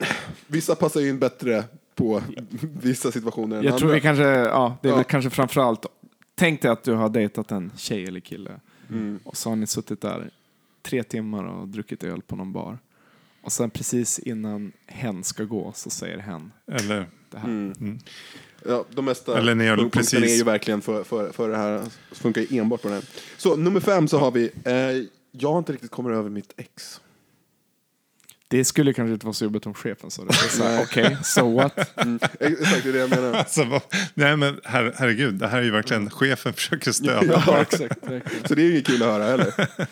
vissa passar ju in bättre på vissa situationer än Jag tror andra. vi kanske, ja, det är Ja. väl kanske framförallt, tänk dig att du har dejtat en tjej eller kille Mm. och så har ni suttit där tre timmar och druckit öl på någon bar. Och sen precis innan hen ska gå så säger hen Eller, det här. Mm. Ja, de mesta Eller när jag punkterna precis- är ju verkligen för, för, för det här, funkar ju enbart på den här. Så nummer fem så har vi, eh, jag har inte riktigt kommit över mitt ex. Det skulle kanske inte vara så jobbigt om chefen sa det. Okej, so what? Mm. Exakt, det är det jag menar. Alltså, vad- nej men her, herregud, det här är ju verkligen chefen försöker stödja. Ja, exakt. verkligen. Så det är ju inget kul att höra heller.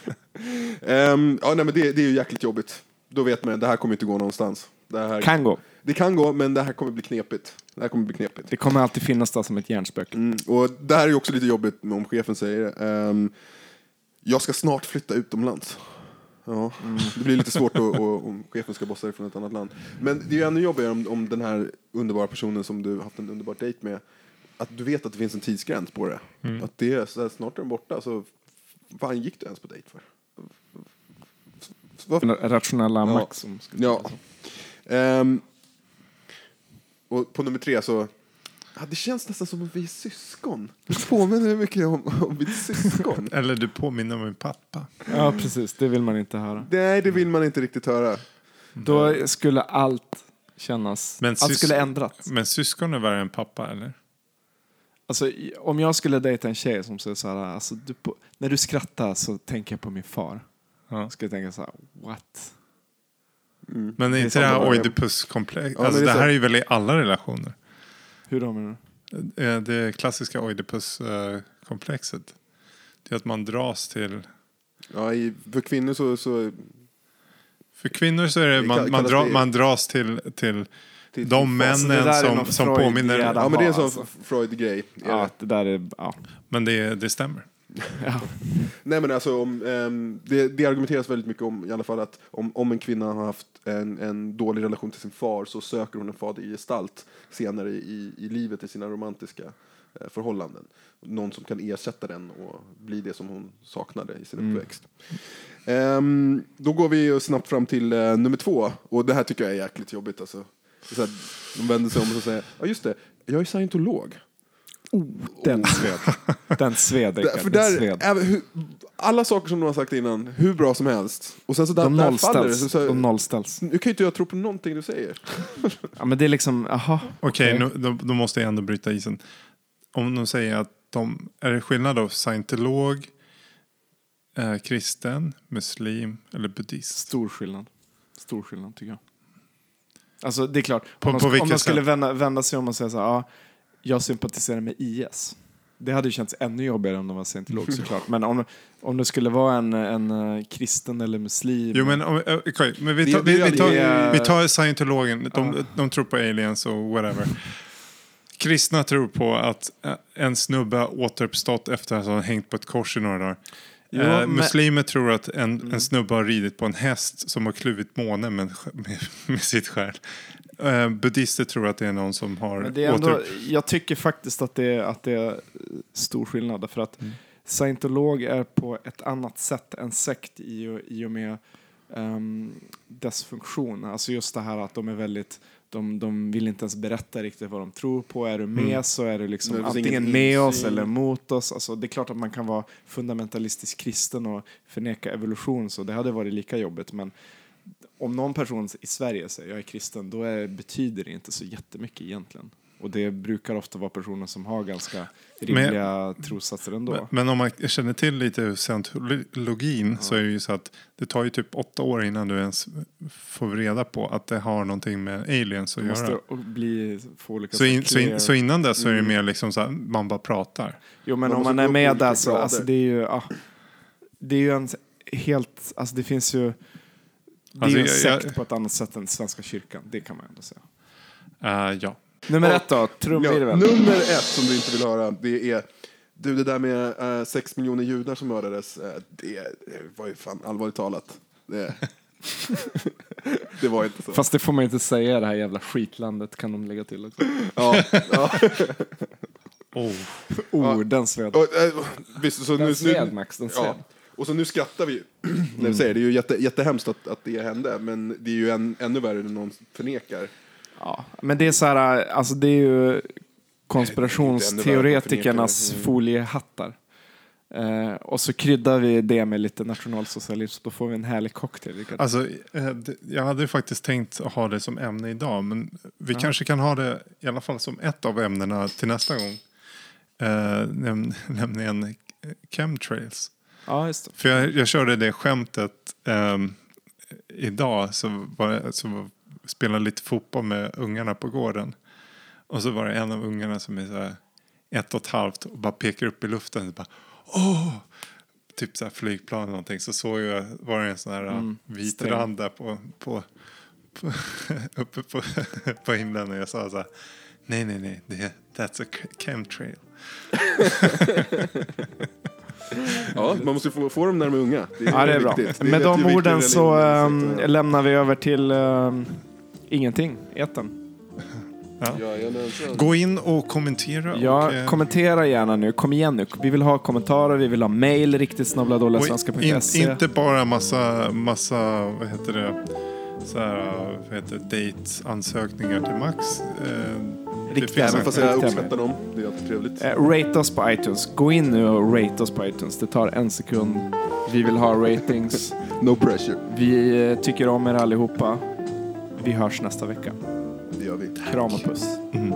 Ehm, ja, nej, men det, det är ju jäkligt jobbigt. Då vet man, det här kommer inte gå någonstans. Det, här, Kan gå. det kan gå, men det här kommer bli knepigt. Det här kommer bli knepigt. Det kommer alltid finnas där som ett hjärnspöke. Mm, och det här är ju också lite jobbigt om chefen säger det. Ehm, jag ska snart flytta utomlands. Ja, Det blir lite svårt att, att, om chefen ska bossa dig från ett annat land. Men det är ju ännu jobbigare om, om den här underbara personen som du haft en underbar dejt med, att du vet att det finns en tidsgräns på det. Att det är så här, snart är den borta, så vad gick du ens på dejt för? Varför? Rationella Ja. Max som skulle Ja. Ehm, och på nummer tre så... Ja, det känns nästan som att vi är syskon. Det påminner mycket om, om mitt syskon. Eller du påminner om min pappa. ja, precis. Det vill man inte höra. Nej, det vill man inte riktigt höra. Då skulle allt kännas... Men allt skulle ändras. Men syskon är värre än pappa eller? Alltså, om jag skulle dejta en tjej som säger så här, alltså, du på, när du skrattar så tänker jag på min far. Ja. Ska jag tänka så här, what? Mm. Men är är inte det här det var- Oidipus-komplex? Ja, alltså, det det här är ju väl i alla relationer? Hur då menar du? Eh, Det klassiska Oidipus-komplexet. Det är att man dras till... Ja, i, för kvinnor så... så För kvinnor så är det, man, man, dra, man dras till, till till, de Alltså, männen som, som Freud påminner... Ja, men det är en sån Alltså. Freud-grej. Ja, det. det där är... Ja. Men det, det stämmer. ja. Nej men alltså, om, ehm, det, det argumenteras väldigt mycket om i alla fall att om, om en kvinna har haft en, en dålig relation till sin far så söker hon en fader i gestalt senare i, i livet i sina romantiska eh, förhållanden. Någon som kan ersätta den och bli det som hon saknade i sin Mm. uppväxt. Ehm, då går vi snabbt fram till eh, nummer två och det här tycker jag är jäkligt jobbigt alltså. Så här, de vänder sig om och säger, ja just det, jag är scientolog. Den sved. Den sved, Rickard. för Den där, sved. även hur, alla saker som du har sagt innan, hur bra som helst. Och sen så där, De där faller det. Så, så, De nollställs. nu kan ju inte jag tro på någonting du säger. Ja, men det är liksom, aha. Okej, Okej. nu- då, då måste jag ändå bryta isen. Om de säger att de... Är det skillnad då? Scientolog, eh, kristen, muslim eller buddhist? Stor skillnad. Stor skillnad tycker jag. Alltså det är klart, På- om man, om man skulle vända, vända sig om och säga så här, ja, jag sympatiserar med IS. Det hade ju känts ännu jobbigare om de var scientolog såklart. Men om, om det skulle vara en, en eh, kristen eller muslim. Jo men, om- eh, okej, men vi tar, vi, vi tar, vi tar scientologen, de, de tror på aliens och whatever. Kristna tror på att eh, en snubbe återuppstått efter att ha hängt på ett kors i några dagar. Jo, eh, men- muslimer tror att en, en snubbe har ridit på en häst som har kluvit månen med, med, med sitt skär. Eh, buddister tror att det är någon som har Men det är ändå, återupp... jag tycker faktiskt att det, är, att det är stor skillnad. För att Mm. scientolog är på ett annat sätt än sekt i, och- i och med ehm, dess funktion. Alltså just det här att de är väldigt de, de vill inte ens berätta riktigt vad de tror på. Är du med Mm. så är du liksom antingen ingen med oss eller mot oss. Alltså det är klart att man kan vara fundamentalistisk kristen och förneka evolution så det hade varit lika jobbigt. Men om någon person i Sverige säger jag är kristen, då är, betyder det inte så jättemycket egentligen. Och det brukar ofta vara personer som har ganska rimliga trossatser ändå. Men, men om man känner till lite scientologin så är det ju så att det tar ju typ åtta år innan du ens får reda på att det har någonting med aliens att Man måste göra. bli, få olika Så, in, så, in, så innan dess så är det Mm. mer liksom så här, man bara pratar. Jo men Man om man är med där så, alltså det är ju, ja, det är ju en helt, alltså det finns ju, det är Alltså, ju en jag- jag- sekt på ett annat sätt än Svenska kyrkan, det kan man ändå säga. Eh, ja. Nummer Ja. ett då, Ja, trumvirvel. nummer ett som du inte vill höra, det är du, det där med eh, sex miljoner judar som mördades, eh, det, det var ju fan allvarligt talat. Det, det var inte så. Fast det får man inte säga, det här jävla skitlandet kan de lägga till också. Ja, ja. Oh. Oh, den sved. Och, eh, visst, så Den nu, sved nu, Max, den sved. ja. Och så nu skrattar vi när vi säger det. Är ju jätte, jättehemskt att, att det hände, men det är ju än, ännu värre när någon förnekar. Ja, men det är så här, alltså det är ju konspirationsteoretikernas Mm. foliehattar. Eh, och så kryddar vi det med lite nationalsocialism, då får vi en härlig cocktail. Rickard. Alltså, eh, jag hade faktiskt tänkt att ha det som ämne idag men vi kanske kan ha det i alla fall som ett av ämnena till nästa gång. Eh, näm- nämligen chemtrails. Ja, just det. För jag, jag körde det skämtet ehm, idag. Så, var, så spelade lite fotboll med ungarna på gården. Och så var det en av ungarna som är så här ett och ett halvt och bara pekar upp i luften. Och bara, Åh! Typ så här flygplan eller någonting. Så såg jag, var det en sån här Mm, vit sträng. rand där på, på, på, uppe på, på himlen. Och jag sa så här, nej, nej, nej, det, är- that's a chemtrail. Ja, man måste få, få dem när de är unga. Det är, Ja, det är bra. Det Med de orden så religion- ehm, lämnar vi över till ehm, ingenting, etern. Jajamensan. Gå in och kommentera. Ja, och, eh, kommentera gärna nu. Kom igen nu. Vi vill ha kommentarer, vi vill ha mail, riktigt Och in, svenska.se. inte bara massa, massa vad heter det, så här, vad heter det, date-ansökningar till Max. Eh, Riktiga Även en- fast jag uppskattar dem. Det är alltid trevligt. Eh, rate oss på iTunes. Gå in nu och rate oss på iTunes. Det tar en sekund. Vi vill ha ratings. No pressure. Vi eh, tycker om er allihopa. Vi hörs nästa vecka. Det gör vi. Kram och puss. Mm.